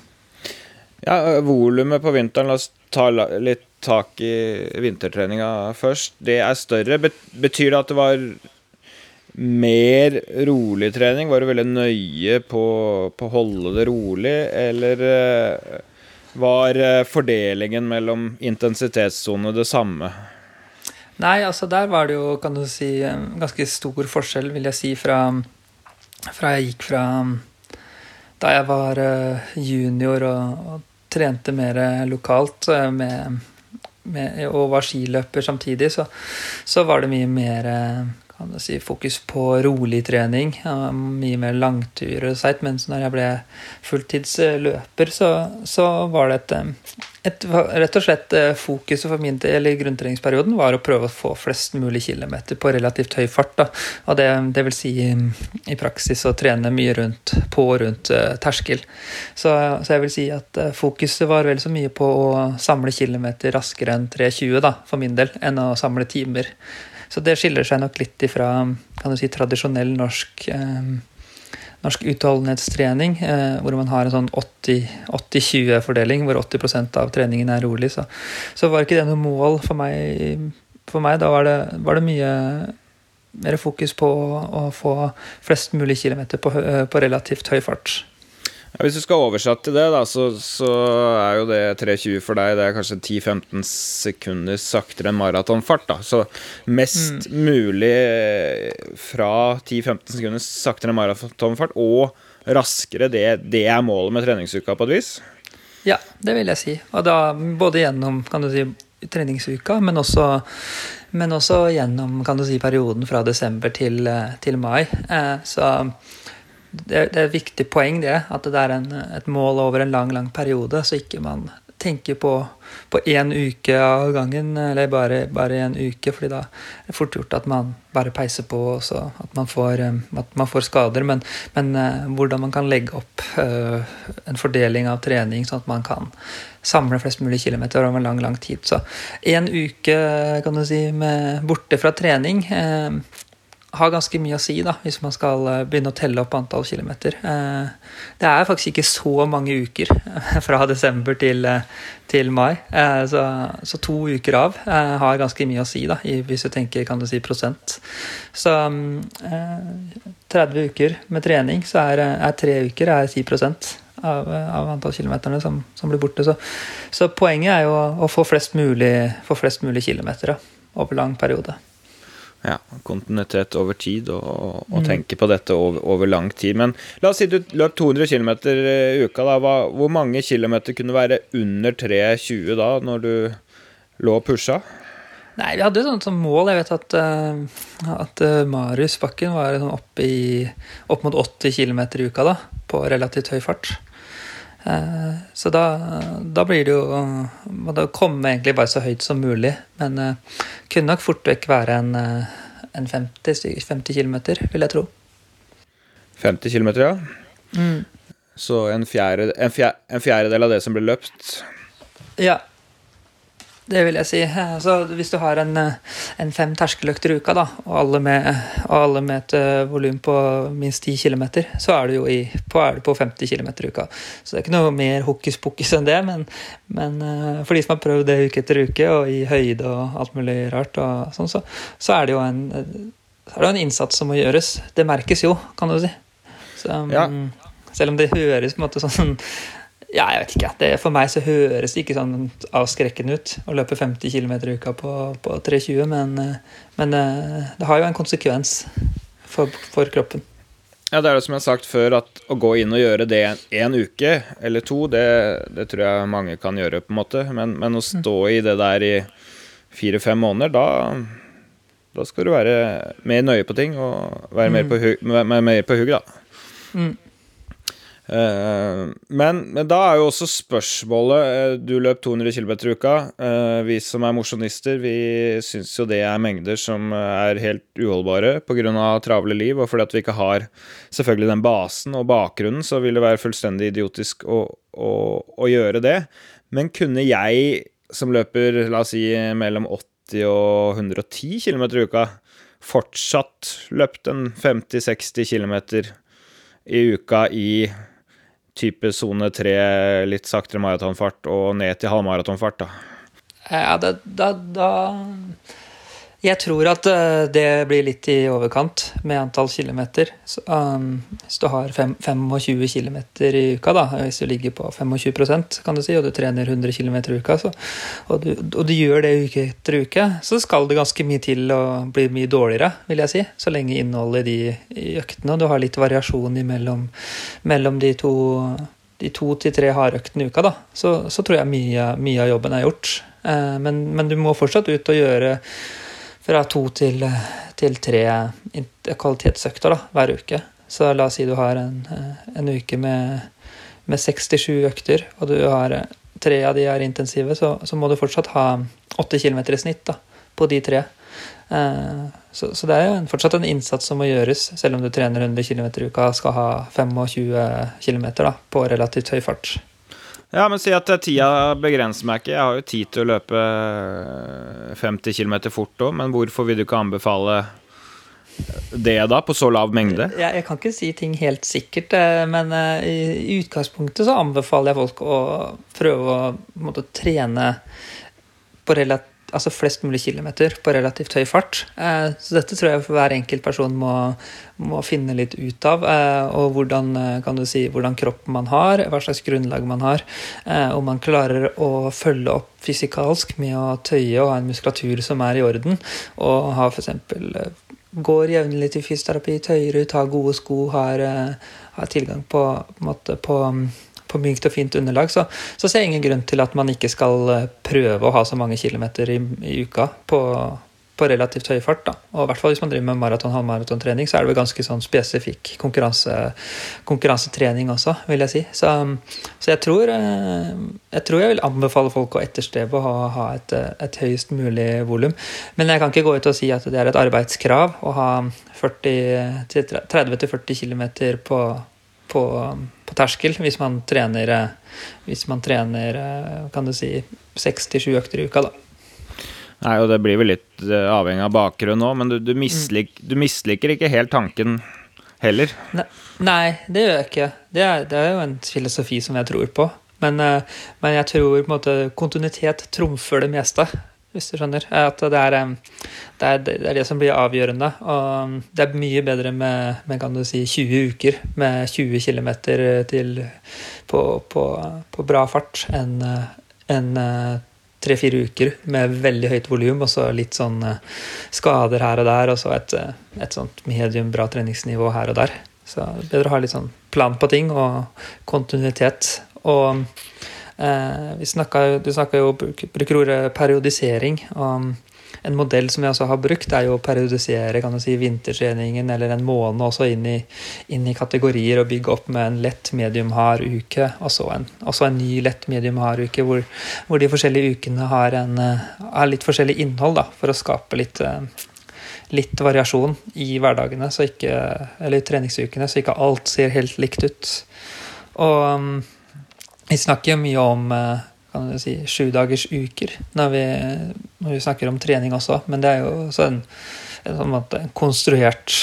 Ja, Volumet på vinteren, la oss ta litt tak i vintertreninga først. Det er større. Betyr det at det var mer rolig trening? Var du veldig nøye på, å holde det rolig, eller eh, var eh, fordelingen mellom intensitetssone det samme? Nei, altså der var det jo, kan du si, ganske stor forskjell, vil jeg si, fra, fra jeg gikk fra da jeg var eh, junior og, og trente mer lokalt med, med, og var skiløper samtidig, så, så var det mye mer kan du si, fokus på rolig trening. Mye mer langturer og seigt. Mens når jeg ble fulltidsløper, så, så var det et, et, Rett og slett eh, fokuset for min del i grunntreningsperioden var å prøve å få flest mulig kilometer på relativt høy fart. Da. Og det, det vil si i praksis å trene mye rundt, på og rundt uh, terskel. Så, så, jeg vil si at uh, fokuset var vel så mye på å samle kilometer raskere enn 3.20 da, for min del, enn å samle timer. Så det skiller seg nok litt ifra kan du si, tradisjonell norsk, eh, norsk utholdenhetstrening, eh, hvor man har en sånn 80-20-fordeling, hvor 80% av treningen er rolig. Så, så, var ikke det noe mål for meg. For meg da var det, var det mye mer fokus på å få flest mulig kilometer på, på relativt høy fart. Ja, hvis du skal oversette det, da, så, så, er jo det 3.20 for deg Det er kanskje 10-15 sekunder saktere enn maratonfart. da Så mest mm. mulig eh, fra 10-15 sekunder saktere enn maratonfart og raskere, det, det, er målet med treningsuka på et vis? Ja, det vil jeg si. Og da både gjennom kan du si, treningsuka, men også, men også gjennom kan du si, perioden fra desember til, eh, til mai. Eh, så det, det, er et viktig poeng, det. At det er en, et mål over en lang, lang periode, så ikke man tenker på, på én uke av gangen, eller bare, bare en uke, fordi da er det fort gjort at man bare peiser på, og at man får, eh, at man får skader. Men, men uh, hvordan man kan legge opp uh, en fordeling av trening, sånn at man kan samle flest mulig kilometer over en lang, lang tid. Så én uke kan du si, borte fra trening uh, har ganske mye å si da, hvis man skal eh, begynne å telle opp antall kilometer. Eh, det er faktisk ikke så mange uker fra desember til, eh, til mai. Så, så, to uker av har ganske mye å si, da, hvis du tenker kan du si prosent. Så 30 uker med trening, så er, er tre uker er 10 av, av antall kilometerne som, som, blir borte. Så, så, poenget er jo å få flest mulig, få flest mulig kilometer da, over lang periode. Ja, kontinuitet over tid, og, og mm. tenke på dette over, over, lang tid. Men la oss si du løp 200 km i uka. da, Hva, Hvor mange kilometer kunne være under 3,20 da, når du lå og pusha? Nei, vi hadde sånn som mål. Jeg vet at, uh, at uh, Marius Bakken var sånn oppe i, opp mot 80 km i uka da, på relativt høy fart. Uh, så da, da, blir det jo Må da komme egentlig bare så høyt som mulig. Men kunne nok fort vekk være en, en 50, 50 km, vil jeg tro. 50 km, ja. Mm. Så en, fjerde, en, fjerde, en fjerdedel av det som ble løpt? Ja. Det vil jeg si. Altså, hvis du har en, en fem terskeløkter i uka, da, og alle med, og alle med et uh, volum på minst 10 km, så er du jo i, på, er du på 50 km i uka. Så det er ikke noe mer hokus pokus enn det. Men, men uh, for de som har prøvd det uke etter uke, og i høyde og alt mulig rart, og sånn, så, så, er det jo en, er det en innsats som må gjøres. Det merkes jo, kan du si. Så, ja. Selv om det høres på en måte sånn ja, jeg vet ikke. Det, for meg så høres det ikke sånn avskrekkende ut å løpe 50 km i uka på, på 320, men, men, eh, det har jo en konsekvens for, for, kroppen. Ja, det er det som jeg har sagt før, at å gå inn og gjøre det en uke eller to, det, det tror jeg mange kan gjøre, på en måte. Men, men å mm. stå i det der i fire-fem måneder, da, da skal du være mer nøye på ting og være mer mm. på, hug, mer på hugg, da. Mm. Eh, men, men, da er jo også spørsmålet eh, Du løp 200 km i uka. Eh, vi som er mosjonister, vi syns jo det er mengder som er helt uholdbare pga. travle liv, og fordi at vi ikke har selvfølgelig den basen og bakgrunnen, så vil det være fullstendig idiotisk å, å, å gjøre det. Men kunne jeg, som løper la oss si mellom 80 og 110 km i uka, fortsatt løpt en 50-60 km i uka i type sone tre, litt saktere maratonfart og ned til halvmaratonfart, da? Ja, da, da, da jeg tror at eh, det blir litt i overkant med antall kilometer. Så, um, hvis du har fem, 25 km i uka, da, hvis du ligger på 25 kan du si, og du trener 100 km i uka, så, og, du, og, du, gjør det uke etter uke, så skal det ganske mye til å bli mye dårligere, vil jeg si. Så lenge innholdet i de øktene, og du har litt variasjon imellom mellom de to de to til tre hardøktene i uka, da, så, så, tror jeg mye, mye, av jobben er gjort. Eh, men, men, du må fortsatt ut og gjøre fra to til, til tre kvalitetsøkter da, hver uke. Så la oss si du har en, en uke med, med 67 økter, og du har tre av de er intensive, så, så må du fortsatt ha 8 km i snitt da, på de tre. Eh, så, så, det er jo fortsatt en innsats som må gjøres, selv om du trener 100 km i uka skal ha 25 km på relativt høy fart. Ja, men si at tida begrenser meg ikke. Jeg har jo tid til å løpe 50 km fort òg, men hvorfor vil du ikke anbefale det da, på så lav mengde? Jeg, jeg kan ikke si ting helt sikkert, eh, men eh, i utgangspunktet så anbefaler jeg folk å prøve å måtte, trene på relativt altså flest mulig kilometer på relativt høy fart. Eh, så dette tror jeg hver enkelt person må, må finne litt ut av. Eh, og hvordan, eh, kan du si, hvordan kroppen man har, hva slags grunnlag man har. Om man klarer å følge opp fysikalsk med å tøye og ha en muskulatur som er i orden. Og ha f.eks. går jevnlig til fysioterapi, tøyer ut, har gode sko, har, har tilgang på, på, på på mykt og fint underlag, så, så, ser jeg ingen grunn til at man ikke skal eh, prøve å ha så mange kilometer i, i uka på, på, relativt høy fart. Da. Og i hvert fall hvis man driver med maraton, halvmaratontrening, så er det vel ganske sånn spesifikk konkurranse, konkurransetrening også, vil jeg si. Så, så jeg, tror, eh, jeg, tror, jeg vil anbefale folk å etterstrebe å ha, ha et, et, høyest mulig volum. Men jeg kan ikke gå ut og si at det er et arbeidskrav å ha 30-40 km på på, på, terskel hvis man trener, hvis man trener kan du si, 67 økter i uka. da. Nei, og det blir vel litt eh, avhengig av bakgrunn òg, men du, du, mislik, du, misliker ikke helt tanken heller. Ne nei, det gjør jeg ikke. Det er, det er, jo en filosofi som jeg tror på. Men, men jeg tror på en måte kontinuitet trumfer det meste, hvis du skjønner. At det er, det er, det, er det som blir avgjørende. Og det er mye bedre med, med kan du si, 20 uker med 20 km til, på, på, på, bra fart enn en, tre-fire uker med veldig høyt volum og så litt sånn eh, skader her og der, og så et, eh, et sånt medium bra treningsnivå her og der. Så det er bedre å ha litt sånn plan på ting og kontinuitet. Og eh, vi snakker du snakka jo, bruker ordet periodisering. og en modell som jeg altså har brukt, er jo å periodisere kan du si, vintertreningen eller en måned også inn i, inn i kategorier og bygge opp med en lett medium hard uke, og så en, en ny lett medium hard uke, hvor, hvor, de forskjellige ukene har, en, eh, har litt forskjellig innhold, da, for å skape litt, eh, litt variasjon i hverdagene, så ikke, eller i treningsukene, så ikke alt ser helt likt ut. Og um, vi snakker jo mye om uh, kan du si, sjudagers uker når vi, når vi, snakker om trening også. Men det er jo også en, en, sånn en konstruert,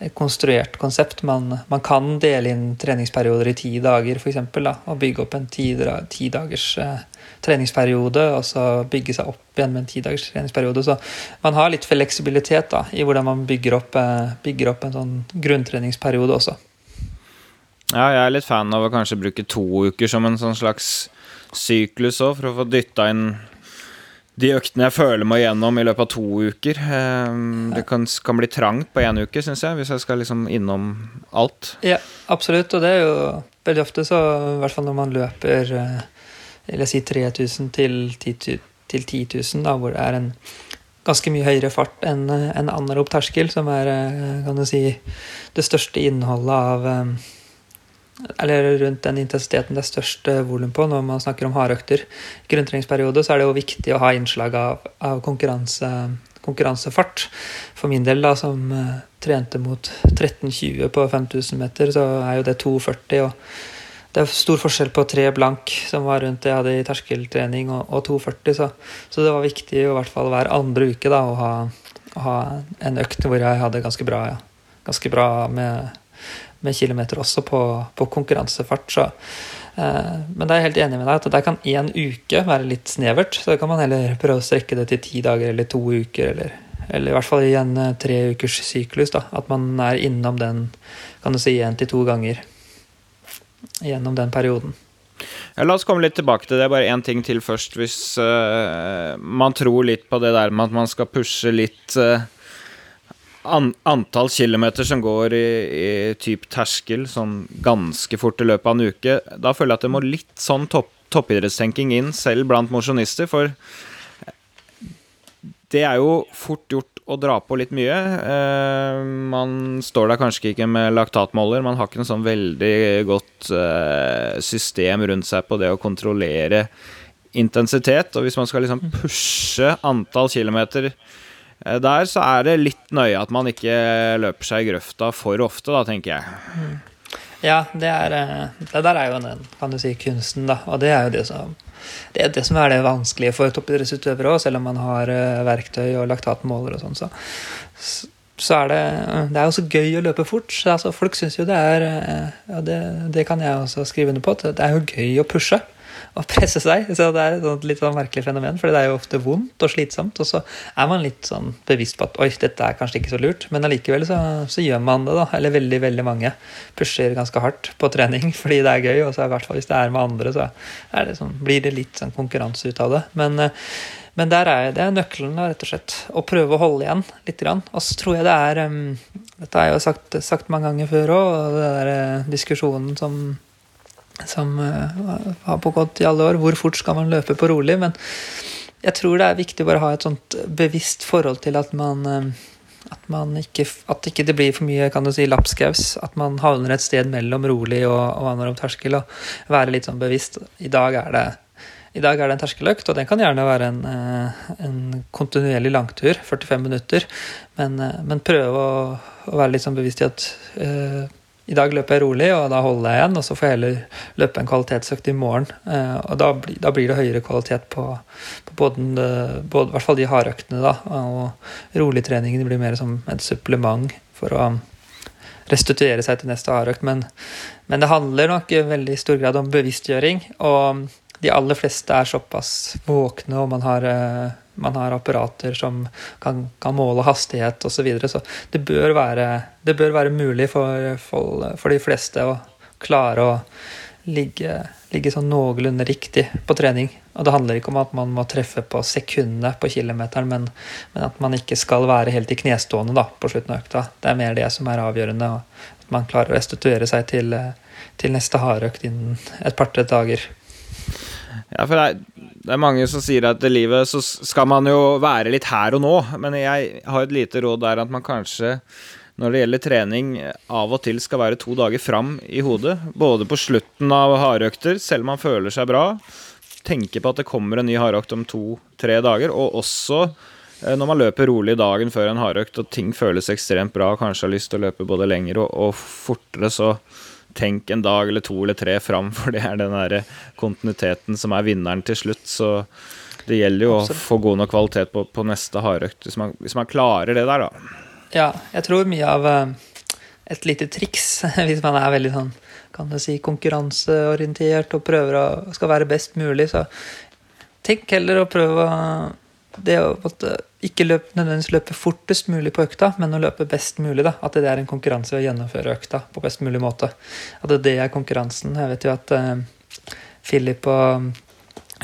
et konstruert konsept. Man, man, kan dele inn treningsperioder i ti dager, f.eks. Og bygge opp en ti, ti dagers eh, treningsperiode, og så bygge seg opp igjen med en ti dagers treningsperiode. Så man har litt fleksibilitet da, i hvordan man bygger opp, eh, bygger opp en sånn grunntreningsperiode også. Ja, jeg er litt fan av å kanskje bruke to uker som en sånn slags syklus òg, for å få dytta inn de øktene jeg føler meg gjennom i løpet av to uker. Ehm, det kan, kan bli trangt på én uke, syns jeg, hvis jeg skal liksom innom alt. Ja, absolutt, og det er jo veldig ofte så, i hvert fall når man løper eh, eller si 3000 til 10 000, da, hvor det er en ganske mye høyere fart enn en anarob terskel, som er eh, kan du si, det største innholdet av eh, eller rundt den intensiteten det er størst volum på når man snakker om hardøkter. I grunntreningsperiode så er det jo viktig å ha innslag av, av konkurranse, konkurransefart. For min del, da, som uh, trente mot 13,20 på 5000 meter, så er jo det 2,40. og det er stor forskjell på tre blank, som var rundt det jeg hadde i terskeltrening, og, og 2,40. Så, så, det var viktig i hvert fall hver andre uke da, å ha, å ha en økt hvor jeg hadde ganske bra, ja. ganske bra med med kilometer også på, på konkurransefart. Så. Eh, men jeg er helt enig med deg at der kan én uke være litt snevert. Så da kan man heller prøve å strekke det til ti dager eller to uker, eller, eller i hvert fall i en eh, tre ukers syklus. Da. At man er innom den kan du si én til to ganger gjennom den perioden. Ja, la oss komme litt tilbake til det. Bare én ting til først. Hvis uh, man tror litt på det der med at man skal pushe litt uh, an, antall kilometer som går i, i typ terskel sånn ganske fort i løpet av en uke, da føler jeg at det må litt sånn topp, toppidrettstenking inn, selv blant mosjonister. For det er jo fort gjort å dra på litt mye. Eh, man står der kanskje ikke med laktatmåler. Man har ikke noe sånn veldig godt eh, system rundt seg på det å kontrollere intensitet. Og hvis man skal liksom pushe antall kilometer der så er det litt nøye at man ikke løper seg i grøfta for ofte, da, tenker jeg. Ja, det, er, eh, det der er jo den, kan du si, kunsten, da. Og det er jo det som det er det som er det vanskelige for toppidrettsutøvere òg, selv om man har uh, verktøy og laktatmåler og sånn. Så, så, er det Det er jo så gøy å løpe fort. Så, altså, folk syns jo det er ja, det, det, kan jeg også skrive under på. At det er jo gøy å pushe å presse seg. Så det er et litt sånn merkelig fenomen, for det er jo ofte vondt og slitsomt. Og så er man litt sånn bevisst på at oi, dette er kanskje ikke så lurt, men allikevel så, så, gjør man det, da. Eller veldig, veldig mange pusher ganske hardt på trening <laughs> fordi det er gøy, og så i hvert fall hvis det er med andre, så det sånn, blir det litt sånn konkurranse ut av det. Men men der er det er nøkkelen, rett og slett. Å prøve å holde igjen litt. Og så tror jeg det er um, Dette har jeg jo sagt, sagt mange ganger før òg, og det der uh, diskusjonen som som har pågått i alle år. Hvor fort skal man løpe på rolig? Men jeg tror det er viktig bare å ha et sånt bevisst forhold til at man uh, at, man ikke, at ikke det blir for mye kan du si, lapskaus. At man havner et sted mellom rolig og, og anarob terskel. Og være litt sånn bevisst. I dag er det, dag er det en terskeløkt, og den kan gjerne være en, eh, en kontinuerlig langtur. 45 minutter. Men, men prøve å, å, være litt sånn bevisst i at uh, i dag løper jeg rolig, og da holder jeg igjen, og så får jeg heller løpe en kvalitetsøkt i morgen. Eh, og da, da blir det høyere kvalitet på, på både, både, i hvert fall de hardøktene, da. Og roligtreningen blir mer som et supplement for å restituere seg til neste hardøkt. Men, men det handler nok i veldig stor grad om bevisstgjøring. og de aller fleste er såpass våkne, og man har eh, man har apparater som kan, kan måle hastighet osv. Så, videre. så det bør, være, det bør være mulig for, for, for, de fleste å klare å ligge, ligge sånn noenlunde riktig på trening. Og det handler ikke om at man må treffe på sekundene på kilometeren, men, men, at man ikke skal være helt i knestående da, på slutten av økta. Det er mer det som er avgjørende. At man klarer å restituere seg til, til neste hardøkt innen et par-tre dager. Ja, for det er, det er, mange som sier at i livet så skal man jo være litt her og nå, men jeg har et lite råd der at man kanskje når det gjelder trening, av og til skal være to dager fram i hodet. Både på slutten av hardøkter, selv om man føler seg bra. Tenke på at det kommer en ny hardøkt om to-tre dager. Og også eh, når man løper rolig dagen før en hardøkt og ting føles ekstremt bra, kanskje har lyst til å løpe både lenger og, og fortere, så tenk en dag eller to eller tre fram, <laughs> for det er den der kontinuiteten som er vinneren til slutt. Så det gjelder jo Absolutt. å få god nok kvalitet på, på neste hardøkt, hvis, hvis, man klarer det der, da. Ja, jeg tror mye av eh, et lite triks, <laughs> hvis man er veldig sånn kan du si, konkurranseorientert og prøver å skal være best mulig, så tenk heller å prøve det å måtte, ikke løp, nødvendigvis løpe fortest mulig på økta, men å løpe best mulig. da, At det er en konkurranse å gjennomføre økta på best mulig måte. At det er konkurransen. Jeg vet jo at eh, Philip og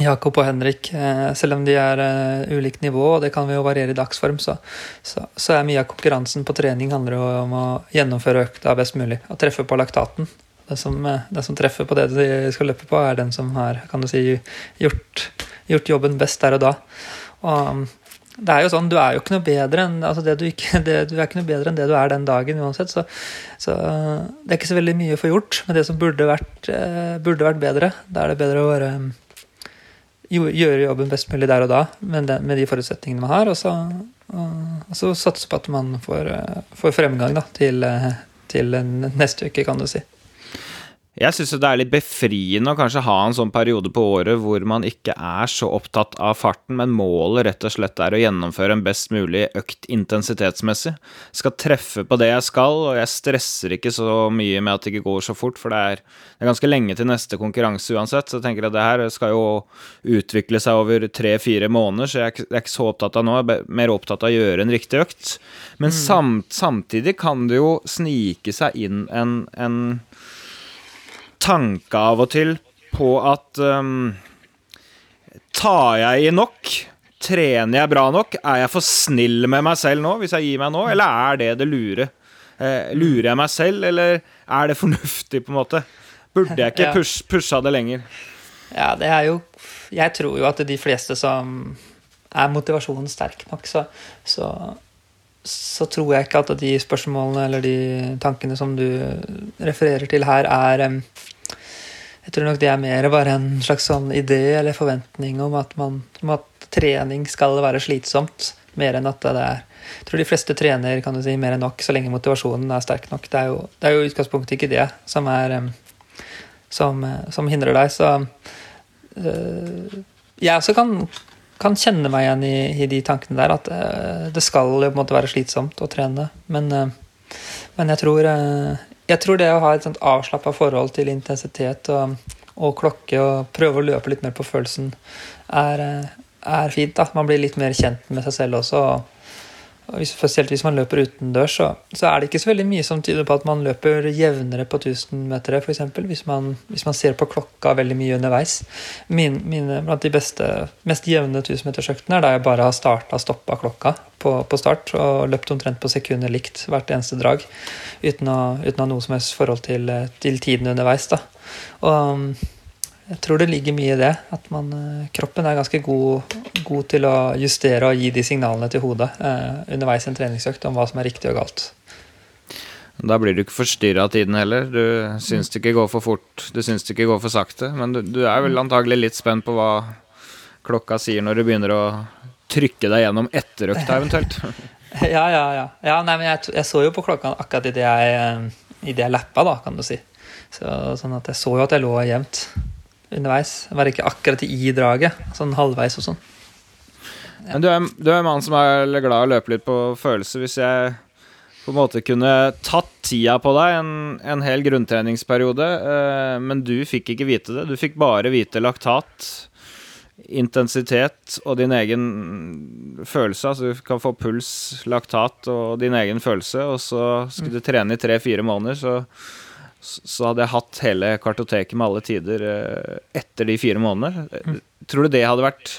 Jakob og Henrik, eh, selv om de er eh, ulikt nivå, og det kan vi jo variere i dagsform, så, så, så, er mye av konkurransen på trening handler jo om å gjennomføre økta best mulig. Og treffe på laktaten. Den som, den som, treffer på det de skal løpe på, er den som har kan du si, gjort, gjort jobben best der og da. Og um, det er jo sånn, Du er jo ikke noe bedre enn altså det du, ikke, <laughs> det, du er ikke noe bedre enn det du er den dagen uansett. Så, så, det er ikke så veldig mye å få gjort med det som burde vært, eh, burde vært bedre. Da er det bedre å bare um, gjøre jobben best mulig der og da med, den, med de forutsetningene man har, og så, og, så satse på at man får, eh, får fremgang da, til, eh, til neste uke, kan du si. Jeg syns det er litt befriende å kanskje ha en sånn periode på året hvor man ikke er så opptatt av farten, men målet rett og slett er å gjennomføre en best mulig økt intensitetsmessig. Jeg Skal treffe på det jeg skal, og jeg stresser ikke så mye med at det ikke går så fort, for det er, det er ganske lenge til neste konkurranse uansett, så jeg tenker at det her skal jo utvikle seg over tre-fire måneder, så jeg er ikke så opptatt av nå, jeg er mer opptatt av å gjøre en riktig økt. Men mm. samt, samtidig kan det jo snike seg inn en, en tanke av og til på at um, Tar jeg i nok? Trener jeg bra nok? Er jeg for snill med meg selv nå, hvis jeg gir meg nå, eller er det det lure? Eh, lurer jeg meg selv, eller er det fornuftig, på en måte? Burde jeg <laughs> ikke push, pusha det lenger? Ja, det er jo Jeg tror jo at de fleste som er motivasjonen sterk nok, så, så, så tror jeg ikke at de spørsmålene eller de tankene som du refererer til her, er jeg tror nok det er mer bare en slags sånn idé eller forventning om at, man, om at trening skal være slitsomt, mer enn at det er Jeg tror de fleste trener kan du si, mer enn nok så lenge motivasjonen er sterk nok. Det er jo, det er jo utgangspunktet ikke det som, er, som, som hindrer deg. Så øh, jeg også kan, kan, kjenne meg igjen i, i de tankene der, at uh, det skal jo på en måte være slitsomt å trene. Men, uh, men jeg tror jeg tror det å ha et sånt avslappa forhold til intensitet og, og, klokke og prøve å løpe litt mer på følelsen, er, er fint. da. Man blir litt mer kjent med seg selv også. og Spesielt hvis man løper utendørs, så, så er det ikke så veldig mye som tyder på at man løper jevnere på 1000-metere, f.eks. Hvis, man, hvis man ser på klokka veldig mye underveis. Min, mine blant de beste, mest jevne 1000-metersøktene er da jeg bare har starta og stoppa klokka på, på, start og løpt omtrent på sekundet likt hvert eneste drag. Uten å, uten å ha noe som helst forhold til, til tiden underveis. da. Og jeg tror det ligger mye i det. At man, eh, kroppen er ganske god, god, til å justere og gi de signalene til hodet eh, underveis i en treningsøkt om hva som er riktig og galt. Da blir du ikke forstyrra av tiden heller. Du syns det ikke går for fort, du syns det ikke går for sakte. Men du, du, er vel antagelig litt spent på hva klokka sier når du begynner å trykke deg gjennom etter økta eventuelt. <laughs> ja, ja, ja. ja nei, men jeg, jeg, så jo på klokka akkurat idet jeg, idet jeg lappa, da, kan du si. Så, sånn at jeg så jo at jeg lå jevnt underveis. Være ikke akkurat i draget, sånn halvveis og sånn. Men du er, du er en mann som er glad i å løpe litt på følelser. Hvis jeg på en måte kunne tatt tida på deg en, en hel grunntreningsperiode, eh, men du fikk ikke vite det. Du fikk bare vite laktat, intensitet og din egen følelse. Altså du kan få puls, laktat og din egen følelse, og så skulle du trene i tre-fire måneder, så, så hadde jeg hatt hele kartoteket med alle tider eh, etter de fire månedene. Tror du det hadde vært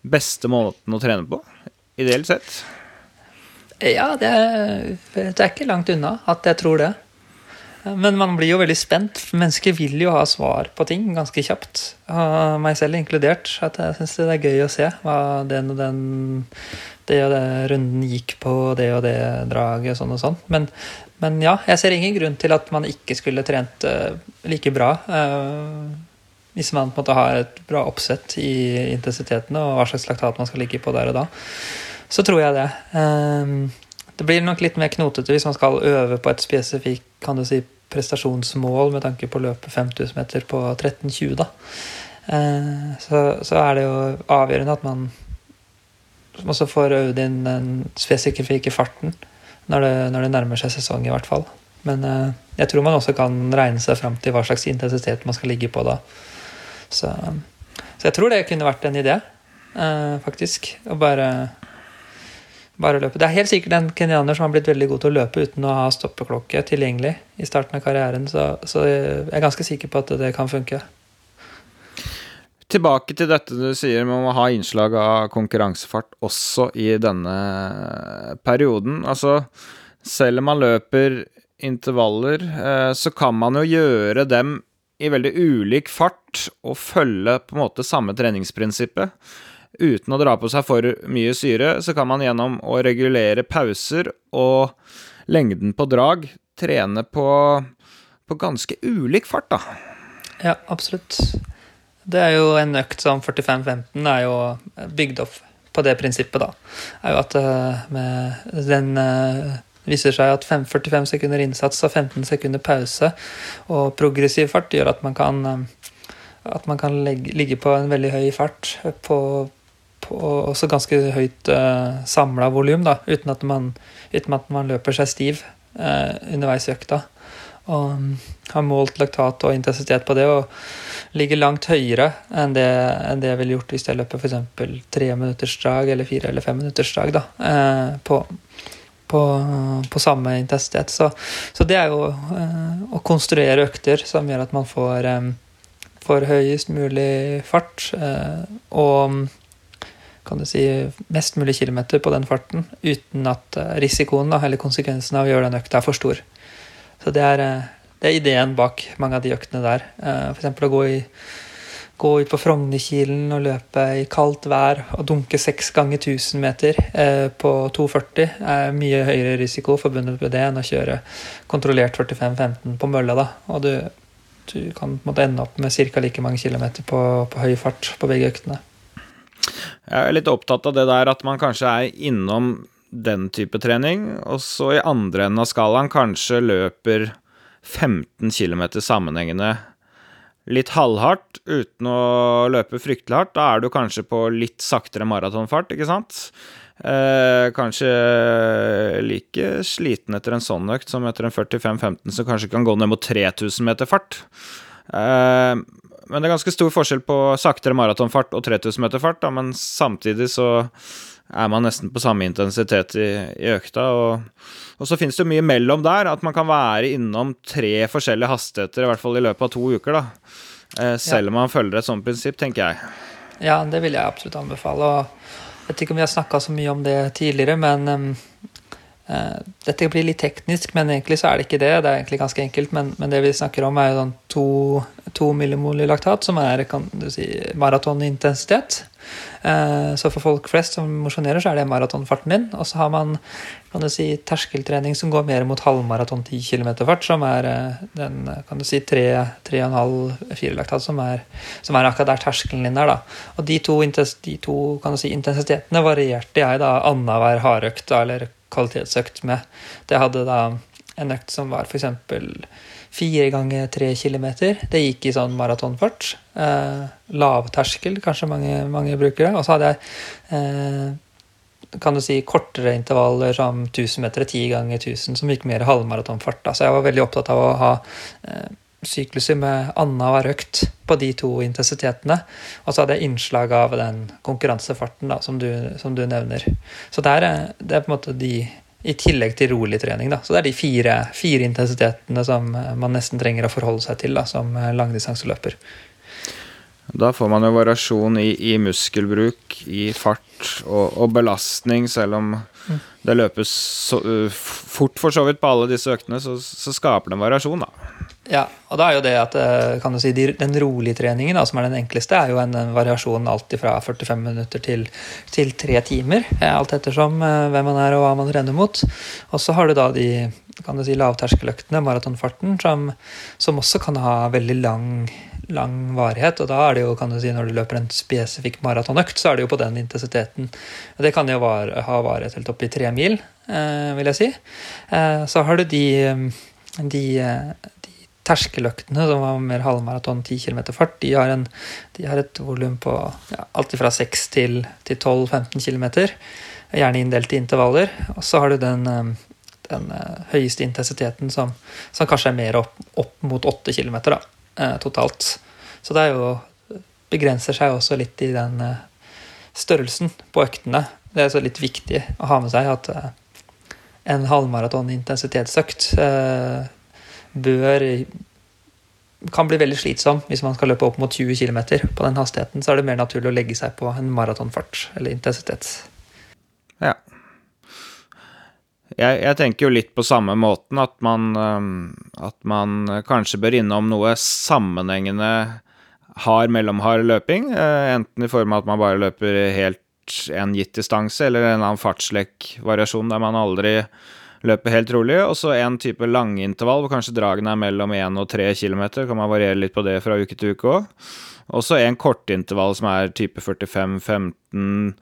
beste måten å trene på? Ideelt sett? Ja, det, det er ikke langt unna at jeg tror det. Men man blir jo veldig spent. Mennesker vil jo ha svar på ting ganske kjapt. Meg selv inkludert. At jeg syns det er gøy å se hva den og den det og det runden gikk på, det og det draget, sånn og sånn. Men, men ja, jeg ser ingen grunn til at man ikke skulle trent uh, like bra. Uh, hvis man på en måte har et bra oppsett i intensitetene og hva slags laktat man skal ligge på der og da så tror jeg det. Ehm, det blir nok litt mer knotete hvis man skal øve på et spesifikt kan du si, prestasjonsmål med tanke på å løpe 5000 meter på 13,20. da. Ehm, så, så, er det jo avgjørende at man også får øvd inn den spesifikke farten når det, når det, nærmer seg sesong, i hvert fall. Men eh, jeg tror man også kan regne seg fram til hva slags intensitet man skal ligge på da. Så, så jeg tror det kunne vært en idé, eh, faktisk. Å bare bare løpe. Det er helt sikkert en kenyaner som har blitt veldig god til å løpe uten å ha stoppeklokke tilgjengelig i starten av karrieren, så, så jeg er ganske sikker på at det kan funke. Tilbake til dette du sier med å ha innslag av konkurransefart også i denne perioden. Altså, selv om man løper intervaller, eh, så kan man jo gjøre dem i veldig ulik fart og følge på en måte samme treningsprinsippet. Uten å dra på seg for mye syre, så kan man gjennom å regulere pauser og lengden på drag trene på, på ganske ulik fart, da. Ja, absolutt. Det er jo en økt som 45-15 er jo bygd opp på det prinsippet, da. Er jo at uh, med den uh, viser seg at 5, 45 sekunder innsats og 15 sekunder pause og progressiv fart gjør at man kan, uh, at man kan legge, ligge på en veldig høy fart på, på også ganske høyt uh, samla volum, uten, uten at man løper seg stiv uh, underveis i økta. Og um, har målt laktat og intensitet på det og ligger langt høyere enn det, enn det jeg ville gjort hvis jeg løper f.eks. drag eller fire eller fem minutters drag da, uh, på, på, på, samme intensitet. Så, så det er jo uh, å konstruere økter som gjør at man får, um, får høyest mulig fart. Og kan du si, mest mulig kilometer på den farten uten at risikoen risikoen eller konsekvensen av å gjøre den økta er for stor. Så det er, eh, det er ideen bak mange av de øktene der. Eh, F.eks. å gå, i, gå ut på Frognerkilen og løpe i kaldt vær og dunke seks ganger 1000 meter på 2,40 er mye høyere risiko forbundet med det enn å kjøre kontrollert 45-15 på mølla. da, og du, du kan måtte ende opp med ca. like mange kilometer på, på høy fart på begge øktene. Jeg er litt opptatt av det der at man kanskje er innom den type trening, og så i andre enden av skalaen kanskje løper 15 km sammenhengende litt halvhardt uten å løpe fryktelig hardt. Da er du kanskje på litt saktere maratonfart, ikke sant? Eh, kanskje like sliten etter en sånn økt som etter en 45-15 som kanskje kan gå ned mot 3000 meter fart. Eh, men det er ganske stor forskjell på saktere maratonfart og 3000 meter fart, da, men samtidig så er man nesten på samme intensitet i, i økta. Og, og så finnes det mye mellom der, at man kan være innom tre forskjellige hastigheter, i hvert fall i løpet av to uker, da. Eh, selv om man følger et sånt prinsipp, tenker jeg. Ja, det vil jeg absolutt anbefale. og jeg vet ikke om vi har snakka så mye om det tidligere, men uh, dette blir litt teknisk, men egentlig så er det ikke det. Det er egentlig ganske enkelt, men, men det vi snakker om, er jo sånn to to millimol laktat, som er kan du si, maratonintensitet. Eh, så for folk flest som mosjonerer, så er det maratonfarten din. Og så har man kan du si, terskeltrening som går mer mot halvmaraton 10 km fart, som er eh, den kan du si 3,5-4 laktat, som er, som er, akkurat der terskelen din er. da. Og de to, de to si, intensitetene varierte jeg da annenhver hardøkt eller kvalitetsøkt med. Det hadde da en økt som var f.eks. fire ganger tre kilometer. Det gikk i sånn maratonfart. Eh, Lavterskel, kanskje mange, mange det. Og så hadde jeg eh, kan du si, kortere intervaller som 1000 meter, 10 ganger 1000, som gikk mer halvmaratonfart. Så jeg var veldig opptatt av å ha eh, sykluser med annenhver økt på de to intensitetene. Og så hadde jeg innslag av den konkurransefarten da, som, du, som du nevner. Så det er, eh, det er på en måte de i tillegg til rolig trening. Da. Så det er de fire, fire, intensitetene som eh, man nesten trenger å forholde seg til da, som langdistanseløper. Da får man jo variasjon i, i muskelbruk, i fart og, og, belastning, selv om mm. det løpes så, fort for så vidt på alle disse øktene, så, så, skaper det en variasjon, da. Ja, og da er jo det at kan du si, den rolige treningen, da, som er den enkleste, er jo en, variasjon alltid fra 45 minutter til, til tre timer. Alt ettersom hvem man er og hva man trener mot. Og så har du da de kan du si, lavterskeløktene, maratonfarten, som, som også kan ha veldig lang lang varighet. Og da er det jo, kan du si, når du løper en spesifikk maratonøkt, så er det jo på den intensiteten. Det kan jo var, ha varighet helt opp i tre mil, eh, vil jeg si. Eh, så har du de, de terskeløktene som var mer halvmaraton, 10 km fart. De har, en, de har et volum på ja, alt fra 6 til, til 12-15 km. Gjerne inndelt i intervaller. Og så har du den den høyeste intensiteten som, som, kanskje er mer opp, opp mot 8 km. Da eh, totalt. Så det jo begrenser seg også litt i den eh, størrelsen på øktene. Det er litt viktig å ha med seg at eh, en halvmaraton intensitetsøkt eh, bør kan bli veldig slitsom hvis man skal løpe opp mot 20 km på den hastigheten. Så er det mer naturlig å legge seg på en maratonfart eller intensitet. Ja jeg, jeg, tenker jo litt på samme måten, at man, at man kanskje bør innom noe sammenhengende hard mellomhard løping. Eh, enten i form av at man bare løper helt en gitt distanse, eller en annen fartslekk-variasjon der man aldri løper helt rolig. Og så en type langintervall hvor kanskje dragene er mellom 1 og 3 km. Kan man variere litt på det fra uke til uke òg. Og så en kortintervall som er type 45-15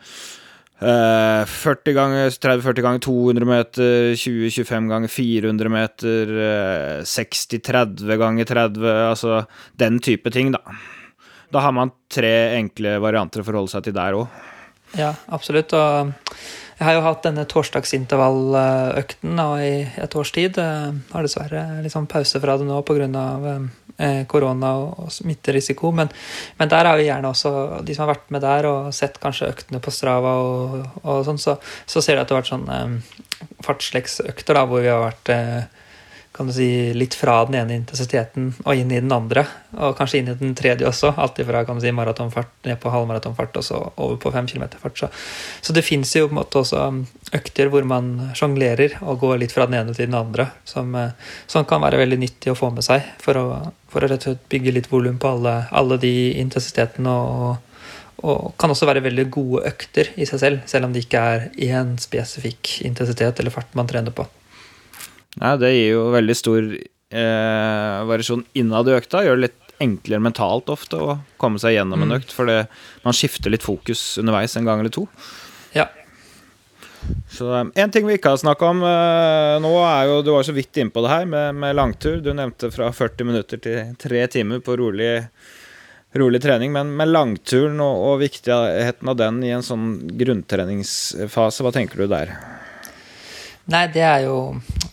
40 ganger 30-40 ganger 200 meter, 20-25 ganger 400 meter, 60-30 ganger 30 Altså den type ting, da. Da har man tre enkle varianter å forholde seg til der òg. Ja, absolutt. Og jeg har jo hatt denne torsdagsintervalløkten i et års tid. Jeg har dessverre litt sånn pause fra det nå pga. Eh, korona og smitterisiko. Men, men, der har vi gjerne også, de som har vært med der og sett kanskje øktene på Strava, og, og sånn, så, så, ser de at det har vært sånn fartsleksøkter fartsleksøkter hvor vi har vært eh, kan du si, litt fra den ene intensiteten og inn i den andre. Og kanskje inn i den tredje også. Alt fra kan du si, maratonfart ned på halvmaratonfart og så over på fem kilometer fart. Så, så det fins jo på en måte også økter hvor man sjonglerer og går litt fra den ene til den andre. Som, eh, som kan være veldig nyttig å få med seg for å, for å rett og slett bygge litt volum på alle, alle, de intensitetene. og og kan også være veldig gode økter i seg selv, selv om det ikke er én spesifikk intensitet eller fart man trener på. Ja, det gir jo veldig stor eh, variasjon innad i økta. Gjør det litt enklere mentalt ofte å komme seg gjennom en mm. økt, for man skifter litt fokus underveis en gang eller to. Ja. Så eh, En ting vi ikke har snakka om eh, nå, er jo Du var så vidt innpå det her med, med, langtur. Du nevnte fra 40 minutter til 3 timer på rolig, rolig trening. Men med langturen og, og viktigheten av den i en sånn grunntreningsfase, hva tenker du der? Nei, det er jo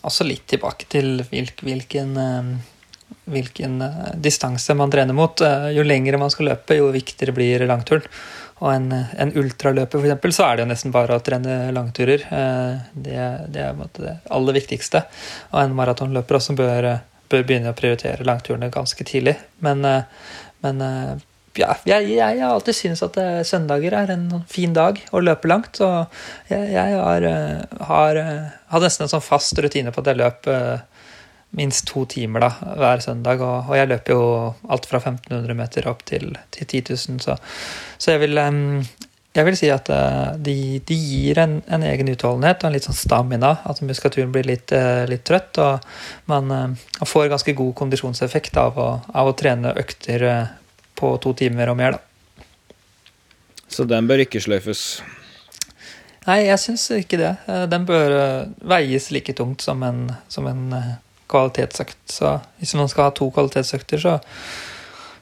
også litt tilbake til hvilken, eh, hvilken eh, distanse man trener mot. Eh, jo lengre man skal løpe, jo viktigere blir langturen. Og en, en ultraløper, f.eks., så er det jo nesten bare å trene langturer. Det, det er det aller viktigste. Og en maratonløper også bør, bør begynne å prioritere langturene ganske tidlig. Men, men ja, jeg, jeg, har alltid syntes at uh, søndager er en fin dag å løpe langt. Og jeg, jeg har, har, har uh, nesten en sånn fast rutine på at jeg løper minst to timer da, hver søndag. Og, og, jeg løper jo alt fra 1500 meter opp til, til 10 000, så, så jeg, vil, jeg vil si at de, de gir en, en, egen utholdenhet og en litt sånn stamina. At muskulaturen blir litt, litt trøtt. Og man får ganske god kondisjonseffekt av å, av å trene økter på to timer og mer, da. Så den bør ikke sløyfes? Nei, jeg syns ikke det. Eh, Den bør eh, veies like tungt som en, som en eh, kvalitetsøkt. Så hvis man skal ha to kvalitetsøkter, så,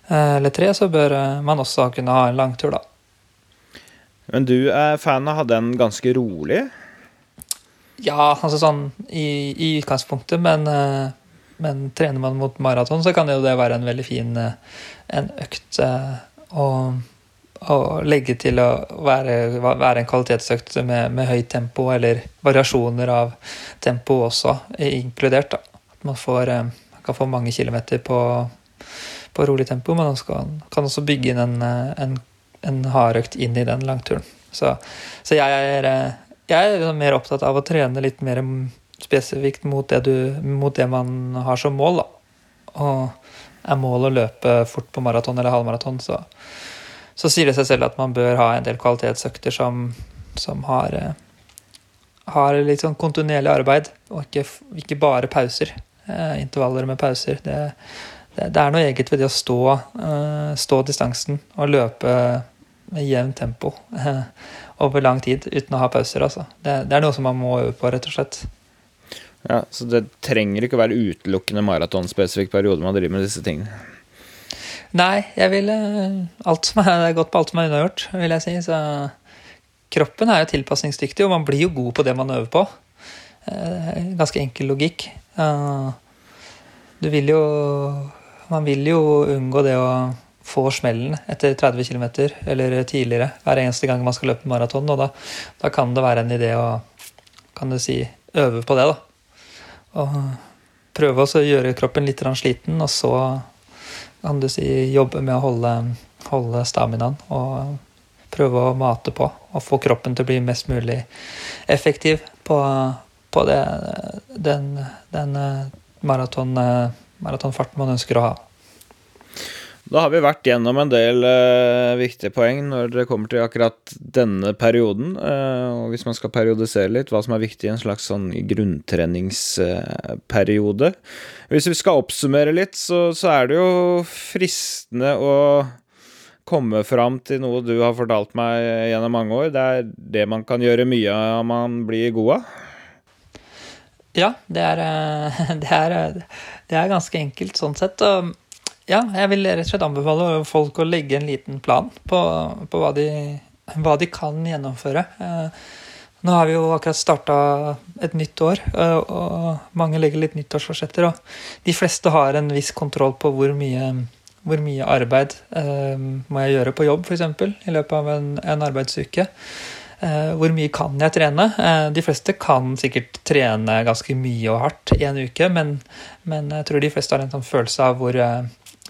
eller tre, så bør man også kunne ha en langtur, da. Men du er fan av å ha den ganske rolig? Ja, altså sånn i, i utgangspunktet, men, men trener man mot maraton, så kan jo det være en veldig fin eh, en økt eh, å, å legge til å være, være en kvalitetsøkt med, med høyt tempo, eller variasjoner av tempo også inkludert. da. At man får, eh, kan få mange kilometer på, på rolig tempo, men man skal, kan også bygge inn en, eh, en, en hardøkt inn i den langturen. Så, så jeg er jeg er mer opptatt av å trene litt mer spesifikt mot det, du, mot det man har som mål. Da. Og er målet å løpe fort på maraton eller halvmaraton, så, så sier det seg selv at man bør ha en del kvalitetsøkter som, som har, eh, har litt sånn kontinuerlig arbeid, og ikke, ikke bare pauser. Eh, intervaller med pauser. Det, det, det, er noe eget ved det å stå, eh, stå distansen og løpe med jevnt tempo over lang tid uten å ha pauser. Altså. Det, det, er noe som man må øve på, rett og slett. Ja, Så det trenger ikke å være utelukkende maratonspesifikk periode man driver med disse tingene? Nei, jeg vil alt som er, godt på alt som er unnagjort, vil jeg si. Så kroppen er jo tilpasningsdyktig, og man blir jo god på det man øver på. Eh, ganske enkel logikk. Du vil jo Man vil jo unngå det å få smellen etter 30 km eller tidligere hver eneste gang man skal løpe maraton. Og da, da, kan det være en idé å kan du si, øve på det. da. Og prøve å gjøre kroppen litt sliten, og så kan du si jobbe med å holde, holde staminaen. Og prøve å mate på og få kroppen til å bli mest mulig effektiv på, på det, den, den maraton, maratonfarten man ønsker å ha. Da har vi vært gjennom en del uh, viktige poeng når det kommer til akkurat denne perioden. Uh, og hvis man skal periodisere litt, hva som er viktig i en slags sånn grunntreningsperiode. Hvis vi skal oppsummere litt, så, så, er det jo fristende å komme fram til noe du har fortalt meg gjennom mange år. Det er det man kan gjøre mye av man blir god av. Ja, det er, <laughs> det er, det er ganske enkelt sånn sett. og ja, jeg vil rett og slett anbefale folk å legge en liten plan på, på hva, de, hva, de, kan gjennomføre. Eh, nå har vi jo akkurat starta et nytt år, eh, og mange legger litt nyttårsforsetter. Og de fleste har en viss kontroll på hvor mye, hvor mye arbeid eh, må jeg gjøre på jobb, f.eks. i løpet av en, en arbeidsuke. Hvor mye kan jeg trene? De fleste kan sikkert trene ganske mye og hardt i en uke, men, men jeg tror de fleste har en sånn følelse av hvor,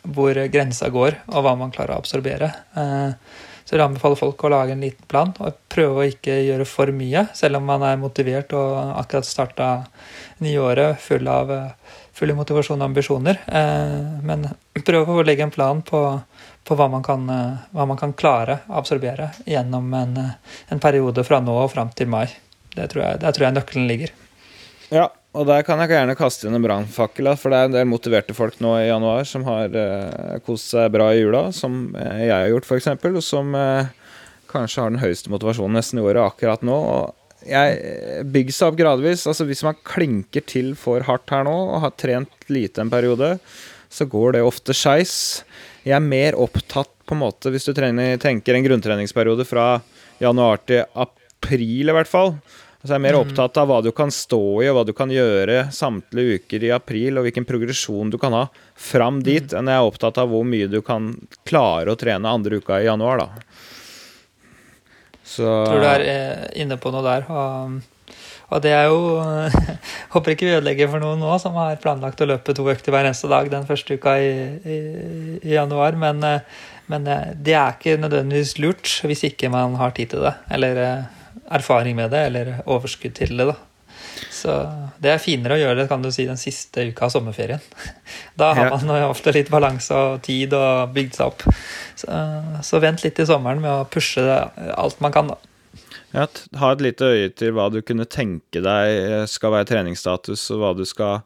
hvor grensa går, og hva man klarer å absorbere. Eh, så jeg anbefaler folk å lage en liten plan og prøve å ikke gjøre for mye, selv om man er motivert og akkurat starta nyåret full av full av motivasjon og ambisjoner. Eh, men prøve å legge en plan på, på hva, man kan, hva, man kan, klare å absorbere gjennom en, en periode fra nå og fram til mai. Det tror jeg, der tror jeg nøkkelen ligger. Ja, og der kan jeg gjerne kaste inn en brannfakkel, for det er en del motiverte folk nå i januar som har eh, kost seg bra i jula, som eh, jeg har gjort, f.eks., og som eh, kanskje har den høyeste motivasjonen nesten i året akkurat nå. og jeg eh, bygger seg opp gradvis. altså Hvis man klinker til for hardt her nå og har trent lite en periode, så går det ofte skeis. Jeg er mer opptatt, på en måte, hvis du trener, tenker en grunntreningsperiode fra januar til april, i hvert fall så jeg er mer mm. opptatt av hva du kan stå i, og hva du kan gjøre samtlige uker i april, og hvilken progresjon du kan ha fram mm. dit, enn jeg er opptatt av hvor mye du kan klare å trene andre uka i januar, da. Så Tror du er eh, inne på noe der. Og, og det er jo <laughs> Håper ikke vi ødelegger for noen nå som har planlagt å løpe to økter hver eneste dag den første uka i, i, i januar, men, eh, men eh, det er ikke nødvendigvis lurt hvis ikke man har tid til det. Eller erfaring med det, eller overskudd til det. da. Så det er finere å gjøre det kan du si, den siste uka av sommerferien. <laughs> Da har man ofte litt balanse og tid og bygd seg opp. Så, så, vent litt i sommeren med å pushe alt man kan, da. Ja, ha et lite øye til hva du kunne tenke deg skal være treningsstatus, og hva du skal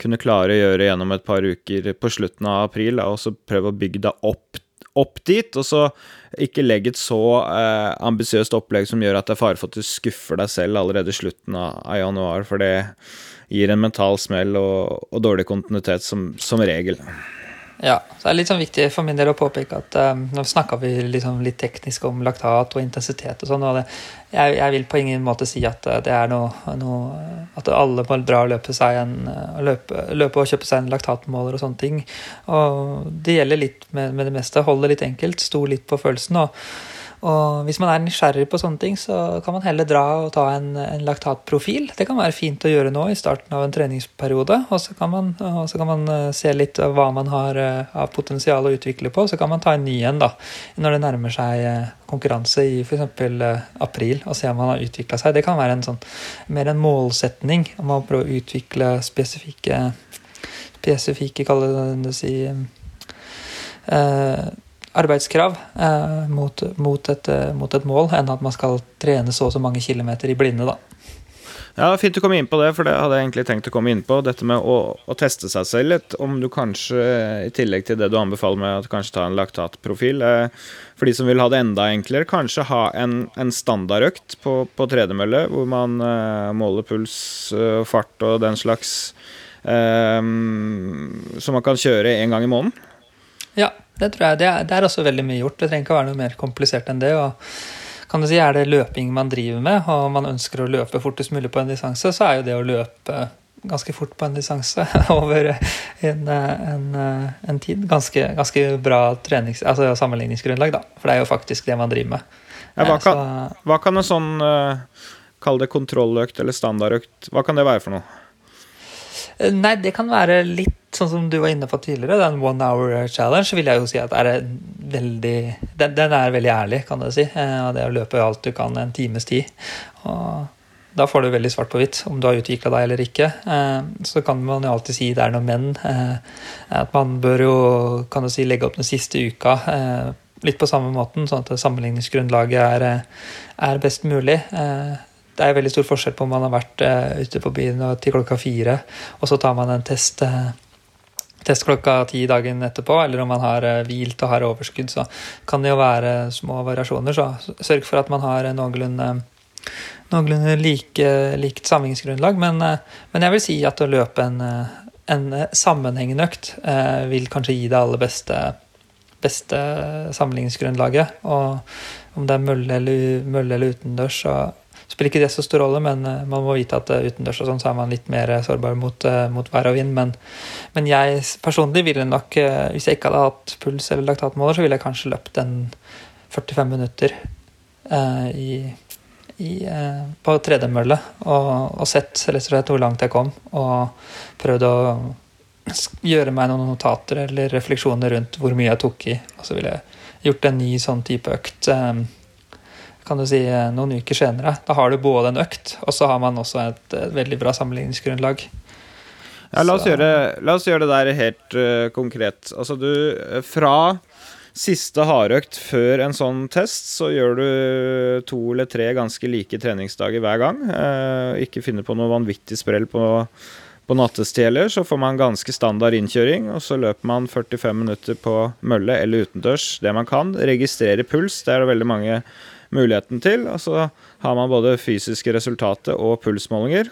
kunne klare å gjøre gjennom et par uker på slutten av april, og så prøve å bygge deg opp opp dit, og så ikke legg et så eh, ambisiøst opplegg som gjør at det er fare for at du skuffer deg selv allerede i slutten av, av januar, for det gir en mental smell og, og dårlig kontinuitet som, som regel. Ja, så det er litt sånn viktig for min del å påpeke at um, nå snakka vi liksom litt teknisk om laktat og intensitet og sånn, og det, jeg, jeg, vil på ingen måte si at det er noe, noe At alle må dra og løpe, seg en, løpe, løpe, og kjøpe seg en laktatmåler og sånne ting. Og det gjelder litt med, med det meste. Hold det litt enkelt, stol litt på følelsen. og og hvis man er nysgjerrig på sånne ting, så kan man heller dra og ta en, en laktatprofil. Det kan være fint å gjøre nå i starten av en treningsperiode. Og så kan man, kan man eh, se litt av hva man har eh, av potensial å utvikle på. Så kan man ta en ny en da, når det nærmer seg eh, konkurranse i f.eks. april, og se om man har utvikla seg. Det kan være en sånn, mer en målsetning om å prøve å utvikle spesifikke spesifikke, kaller det si, eh, arbeidskrav eh, mot, mot, et, eh, mot, et, mål, enn at man skal trene så og så mange kilometer i blinde, da. Ja, Fint du kom inn på det, for det hadde jeg egentlig tenkt å komme inn på. Dette med å, å teste seg selv litt. Om du kanskje, i tillegg til det du anbefaler med at kanskje ta en laktatprofil eh, For de som vil ha det enda enklere, kanskje ha en, en standardøkt på, på tredemølle, hvor man eh, måler puls, eh, fart og den slags. Eh, som man kan kjøre en gang i måneden. Ja, det tror jeg. Det er, det er, også veldig mye gjort. Det trenger ikke å være noe mer komplisert enn det. og kan du si, Er det løping man driver med, og man ønsker å løpe fortest mulig på en distanse, så er jo det å løpe ganske fort på en distanse <laughs> over en, en, en tid ganske, ganske, bra trenings, altså sammenligningsgrunnlag, da. For det er jo faktisk det man driver med. Ja, hva, kan, hva, kan, en sånn, uh, kall det kontrolløkt eller standardøkt, hva kan det være for noe? Eh, nei, det kan være litt sånn som du var inne på tidligere. Den one hour challenge vil jeg jo si at er veldig den, den, er veldig ærlig, kan du si. Eh, og det å løpe alt du kan en times tid. Og da får du veldig svart på hvitt om du har utvikla deg eller ikke. Eh, så kan man jo alltid si det er noen menn At man bør jo kan du si, legge opp den siste uka litt på samme måten, sånn at sammenligningsgrunnlaget er, er best mulig det er veldig stor forskjell på om man har vært ute på byen til klokka fire, og så tar man en test, test klokka ti dagen etterpå, eller om man har uh, hvilt og har overskudd, så kan det jo være små variasjoner. Så sørg for at man har noenlunde, noenlunde like, likt samlingsgrunnlag. Men, men, jeg vil si at å løpe en, en sammenhengende økt vil kanskje gi det aller beste, beste sammenligningsgrunnlaget. Og om det er mølle eller, mølle eller utendørs, så spiller ikke det så stor rolle, men eh, man må vite at eh, utendørs og sånn, så er man litt mer sårbar mot, eh, mot vær og vind. Men, men, jeg personlig ville nok, hvis jeg ikke hadde hatt puls eller laktatmåler, så ville jeg kanskje løpt en 45 minutter eh, i, i, eh, på tredemølle og, og sett rett og slett hvor langt jeg kom, og prøvd å gjøre meg noen notater eller refleksjoner rundt hvor mye jeg tok i. Og så ville jeg gjort en ny sånn type økt. Eh, kan du si, eh, noen uker senere. Da har du både en økt, og så har man også et, et veldig bra sammenligningsgrunnlag. Ja, la oss, gjøre, la oss, gjøre, det der helt uh, konkret. Altså du eh, Fra siste hardøkt før en sånn test, så gjør du to eller tre ganske like treningsdager hver gang. Uh, ikke finne på noe vanvittig sprell på, på nattestid heller. Så får man ganske standard innkjøring, og så løper man 45 minutter på mølle eller utendørs, det man kan. Registrerer puls. Det er det veldig mange muligheten til. Og så har man både fysiske resultater og pulsmålinger.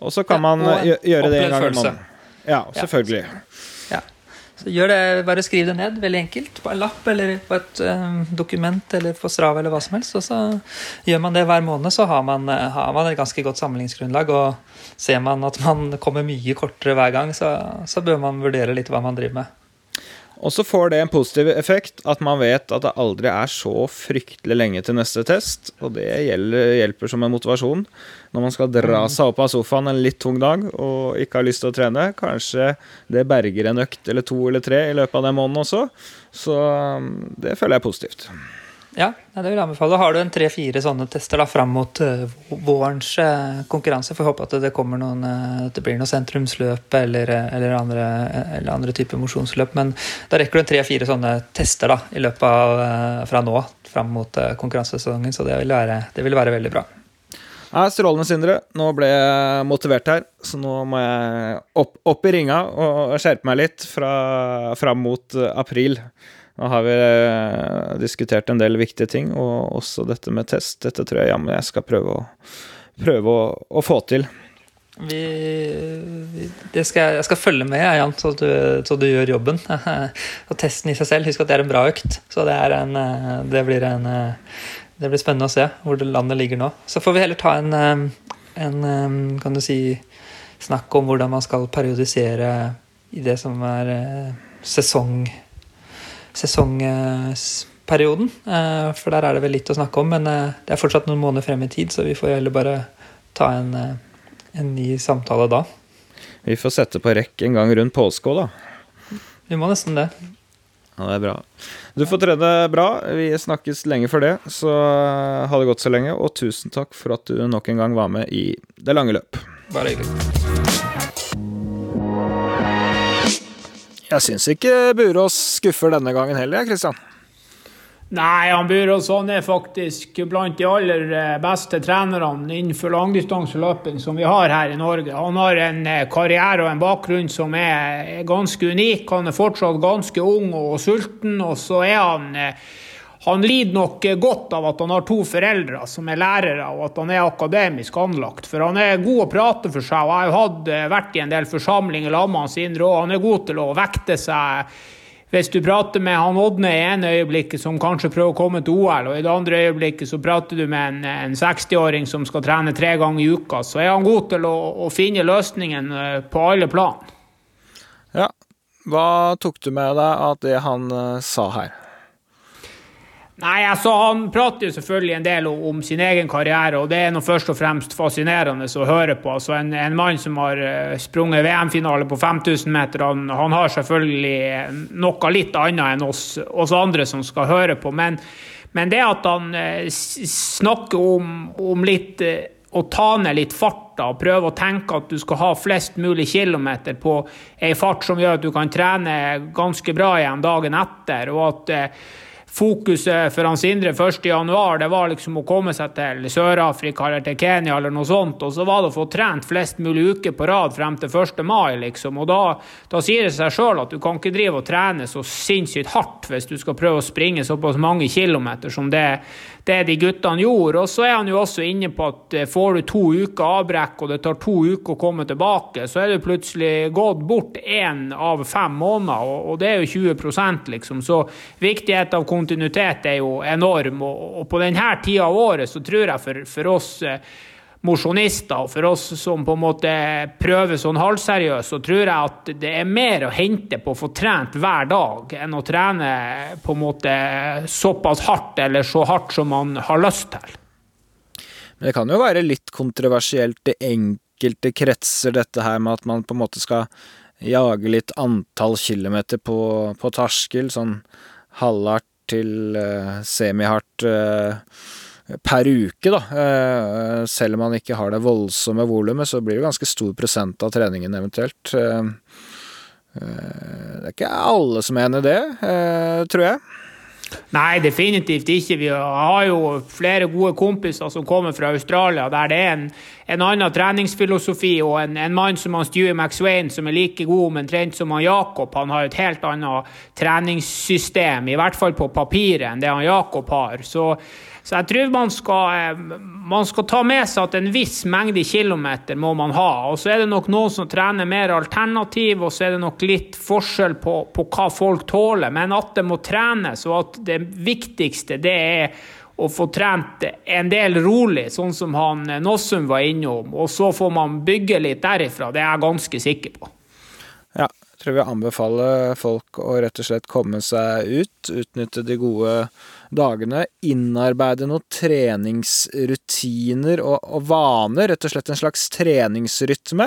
Og så kan ja, man gjøre det en gang i måneden. Ja, selvfølgelig. Ja. Så gjør det, Bare skriv det ned, veldig enkelt, på en lapp eller på et um, dokument eller på Strava eller hva som helst. Og så gjør man det hver måned, så har man, eh, har man et ganske godt sammenligningsgrunnlag. Og ser man at man kommer mye kortere hver gang, så, så bør man vurdere litt hva man driver med. Og så får det en positiv effekt at man vet at det aldri er så fryktelig lenge til neste test. Og det gjelder, hjelper som en motivasjon når man skal dra mm. seg opp av sofaen en litt tung dag og ikke har lyst til å trene. Kanskje det berger en økt eller to eller tre i løpet av den måneden også. Så um, det føler jeg er positivt. Ja, det vil jeg anbefale. Har du en tre-fire sånne tester da, fram mot uh, vårens uh, konkurranse? Får håpe at det kommer noen uh, det blir noe sentrumsløp eller, eller, andre, eller andre typer mosjonsløp. Men da rekker du en tre-fire sånne tester da, i løpet av fra nå fram mot konkurransesesongen. Så det vil, være, det vil være veldig bra. Ja, Strålende, Sindre. Nå ble jeg motivert her, så nå må jeg opp, opp i ringa og skjerpe meg litt fra, fram mot april. Nå har vi eh, diskutert en del viktige ting, og også dette med test. Dette tror jeg jammen jeg skal prøve å, prøve å, å få til. Vi, vi, det skal, jeg skal følge med, Jan, så du, så du gjør jobben. <laughs> og testen i seg selv, husk at det er en bra økt. Så det, en, eh, det, blir en, eh, det blir spennende å se hvor landet ligger nå. Så får vi heller ta en, en kan du si, snakk om hvordan man skal periodisere i det som er sesong sesongperioden. For der er det vel litt å snakke om, men det er fortsatt noen måneder frem i tid, så vi får heller bare ta en en ny samtale da. Vi får sette på rekk en gang rundt påske òg, da. Vi må nesten det. Ja, det er bra. Du får trene bra. Vi snakkes lenge for det, så ha det godt så lenge. Og tusen takk for at du nok en gang var med i Det lange løp. Bare hyggelig. Jeg syns ikke Burås skuffer denne gangen heller, Kristian. Nei, han Burosson er faktisk blant de aller eh, beste trenerne innenfor langdistanseløping som vi har her i Norge. Han har en eh, karriere og en bakgrunn som er ganske unik. Han er fortsatt ganske ung og sulten, og så er han eh, han lider nok godt av at han har to foreldre som er lærere, og at han er akademisk anlagt. For han er god å prate for seg, og jeg har jo vært i en del forsamlinger sammen med hans indre, og han er god til å vekte seg hvis du prater med han Odne i ene øyeblikket som kanskje prøver å komme til OL, og i det andre øyeblikket så prater du med en, en 60-åring som skal trene tre ganger i uka, så er han god til å, å finne løsningen eh, på alle plan. Ja. Hva tok du med deg av det han sa her? Nei, altså Han prater jo selvfølgelig en del om sin egen karriere, og det er noe først og fremst fascinerende å høre på. Altså En, en mann som har eh, sprunget VM-finale på 5000 meter, han, han, har selvfølgelig noe litt annet enn oss, oss andre som skal høre på. Men, men det at han eh, snakker om, om litt eh, å ta ned litt farta og prøve å tenke at du skal ha flest mulig kilometer på ei fart som gjør at du kan trene ganske bra igjen dagen etter. og at fokuset for Hans Indre 1.1 det var liksom å komme seg til Sør-Afrika eller til Kenya eller noe sånt. Og så var det å få trent flest mulig uker på rad frem til 1. mai, liksom. Og da, da sier det seg sjøl at du kan ikke drive og trene så sinnssykt hardt hvis du skal prøve å springe såpass mange kilometer som det, det de guttene gjorde. Og så er han jo også inne på at eh, får du to uker avbrekk og det tar to uker å komme tilbake, så er du plutselig gått bort én av fem måneder, og, det er jo 20% liksom. Så viktigheten av kontinuitet er jo enorm. Og på denne tida av året så tror jeg for, for oss eh, mosjonister og for oss som på en måte prøver sånn halvseriøst, så tror jeg at det er mer å hente på å få trent hver dag enn å trene på en måte såpass hardt eller så hardt som man har lyst til. Men det kan jo være litt kontroversielt i enkelte kretser, dette her med at man på en måte skal jage litt antall kilometer på, på terskel, sånn halvhardt til uh, semihardt uh, per uke, da. Uh, selv om man ikke har det voldsomme volumet, så blir det ganske stor prosent av treningen eventuelt. det er ikke alle som er i det, tror jeg. Nei, definitivt ikke. Vi har jo flere gode kompiser som kommer fra Australia, der det er en, en annen treningsfilosofi, og en, en mann som han Stewie McSwain, som er like god omtrent som han Jakob, han har et helt annet treningssystem, i hvert fall på papiret, enn det han Jakob har. Så så jeg tror man skal, eh, man skal, ta med seg at en viss mengde kilometer må man ha. Og så er det nok noen som trener mer alternativ, og så er det nok litt forskjell på, på hva folk tåler. Men at det må trenes, og at det viktigste det er å få trent en del rolig, sånn som han Nossum var innom. Og så får man bygge litt derifra, det er jeg ganske sikker på. Ja, jeg tror vi anbefaler folk å rett og slett komme seg ut, utnytte de gode dagene innarbeide noen treningsrutiner og, og, vaner, rett og slett en slags treningsrytme,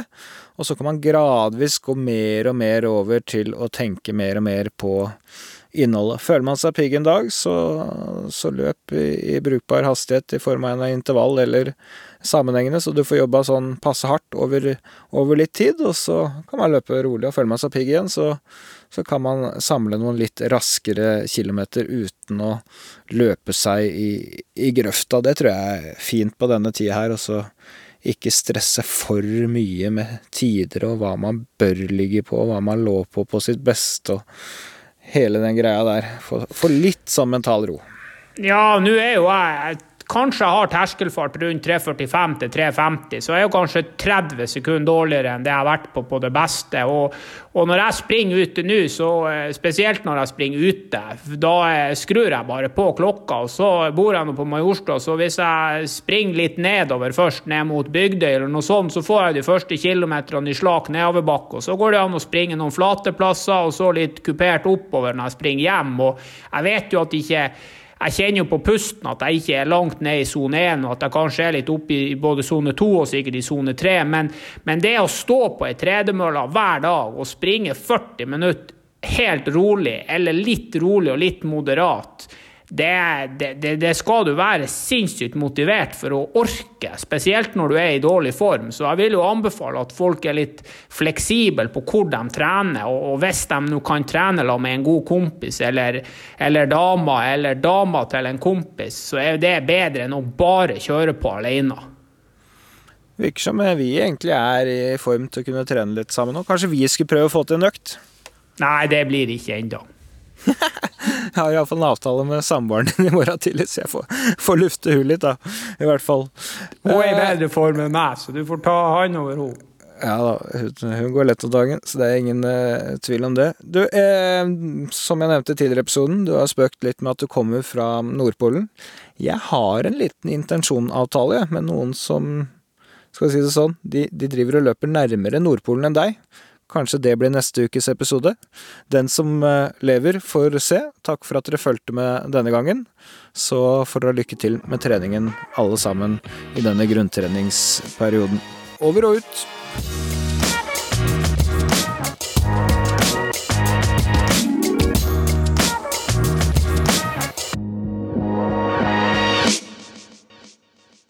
og så kan man gradvis gå mer og mer over til å tenke mer og mer på innholdet. Føler man seg pigg en dag, så, så løp i, i, brukbar hastighet i form av en intervall eller sammenhengende, så du får jobba sånn passe hardt over, over, litt tid, og så kan man løpe rolig. Og føler man seg pigg igjen, så, så kan man samle noen litt raskere kilometer uten å løpe seg i, i grøfta. Det tror jeg er fint på denne tida her. og så ikke stresse for mye med tider og hva man bør ligge på, og hva man lå på på sitt beste. og hele den greia der. Få litt sånn mental ro. Ja, nå er jo jeg Kanskje jeg har terskelfart rundt 3.45 til 3.50, så jeg er jo kanskje 30 sekunder dårligere enn det jeg har vært på på det beste. Og, og når jeg springer ute nå, så eh, spesielt når jeg springer ute, da eh, skrur jeg bare på klokka, og så bor jeg nå på Majorstua, så hvis jeg springer litt nedover først, ned mot Bygdøy eller noe sånt, så får jeg de første kilometerne i slak nedoverbakke, og så går det an å springe noen flate plasser, og så litt kupert oppover når jeg springer hjem, og jeg vet jo at ikke jeg kjenner jo på pusten at jeg ikke er langt ned i sone 1, og at jeg kanskje er litt oppe i både sone 2 og sikkert i sone 3, men, men, det å stå på ei tredemølle hver dag og springe 40 minutter helt rolig, eller litt rolig og litt moderat, det, det, det, skal du være sinnssykt motivert for å orke, spesielt når du er i dårlig form. Så jeg vil jo anbefale at folk er litt fleksible på hvor de trener, og, hvis de nå kan trene med en god kompis eller, eller dama, eller dama til en kompis, så er det bedre enn å bare kjøre på alene. Virker som vi egentlig er i form til å kunne trene litt sammen. nå. kanskje vi skulle prøve å få til en økt? Nei, det blir ikke ennå. Jeg har iallfall en avtale med samboeren din i morgen tidlig, så jeg får, får lufte hun litt, da. I hvert fall. Hun er i bedre form enn meg, så du får ta han over henne. Ja da, hun, går lett om dagen, så det er ingen uh, tvil om det. Du, eh, som jeg nevnte tidligere i episoden, du har spøkt litt med at du kommer fra Nordpolen. Jeg har en liten intensjonavtale med noen som, skal vi si det sånn, de, de driver og løper nærmere Nordpolen enn deg. Kanskje det blir neste ukes episode. Den som eh, lever, får se. Takk for at dere fulgte med denne gangen. Så får dere lykke til med treningen, alle sammen, i denne grunntreningsperioden. Over og ut!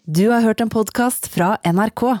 Du har hørt en podkast fra NRK.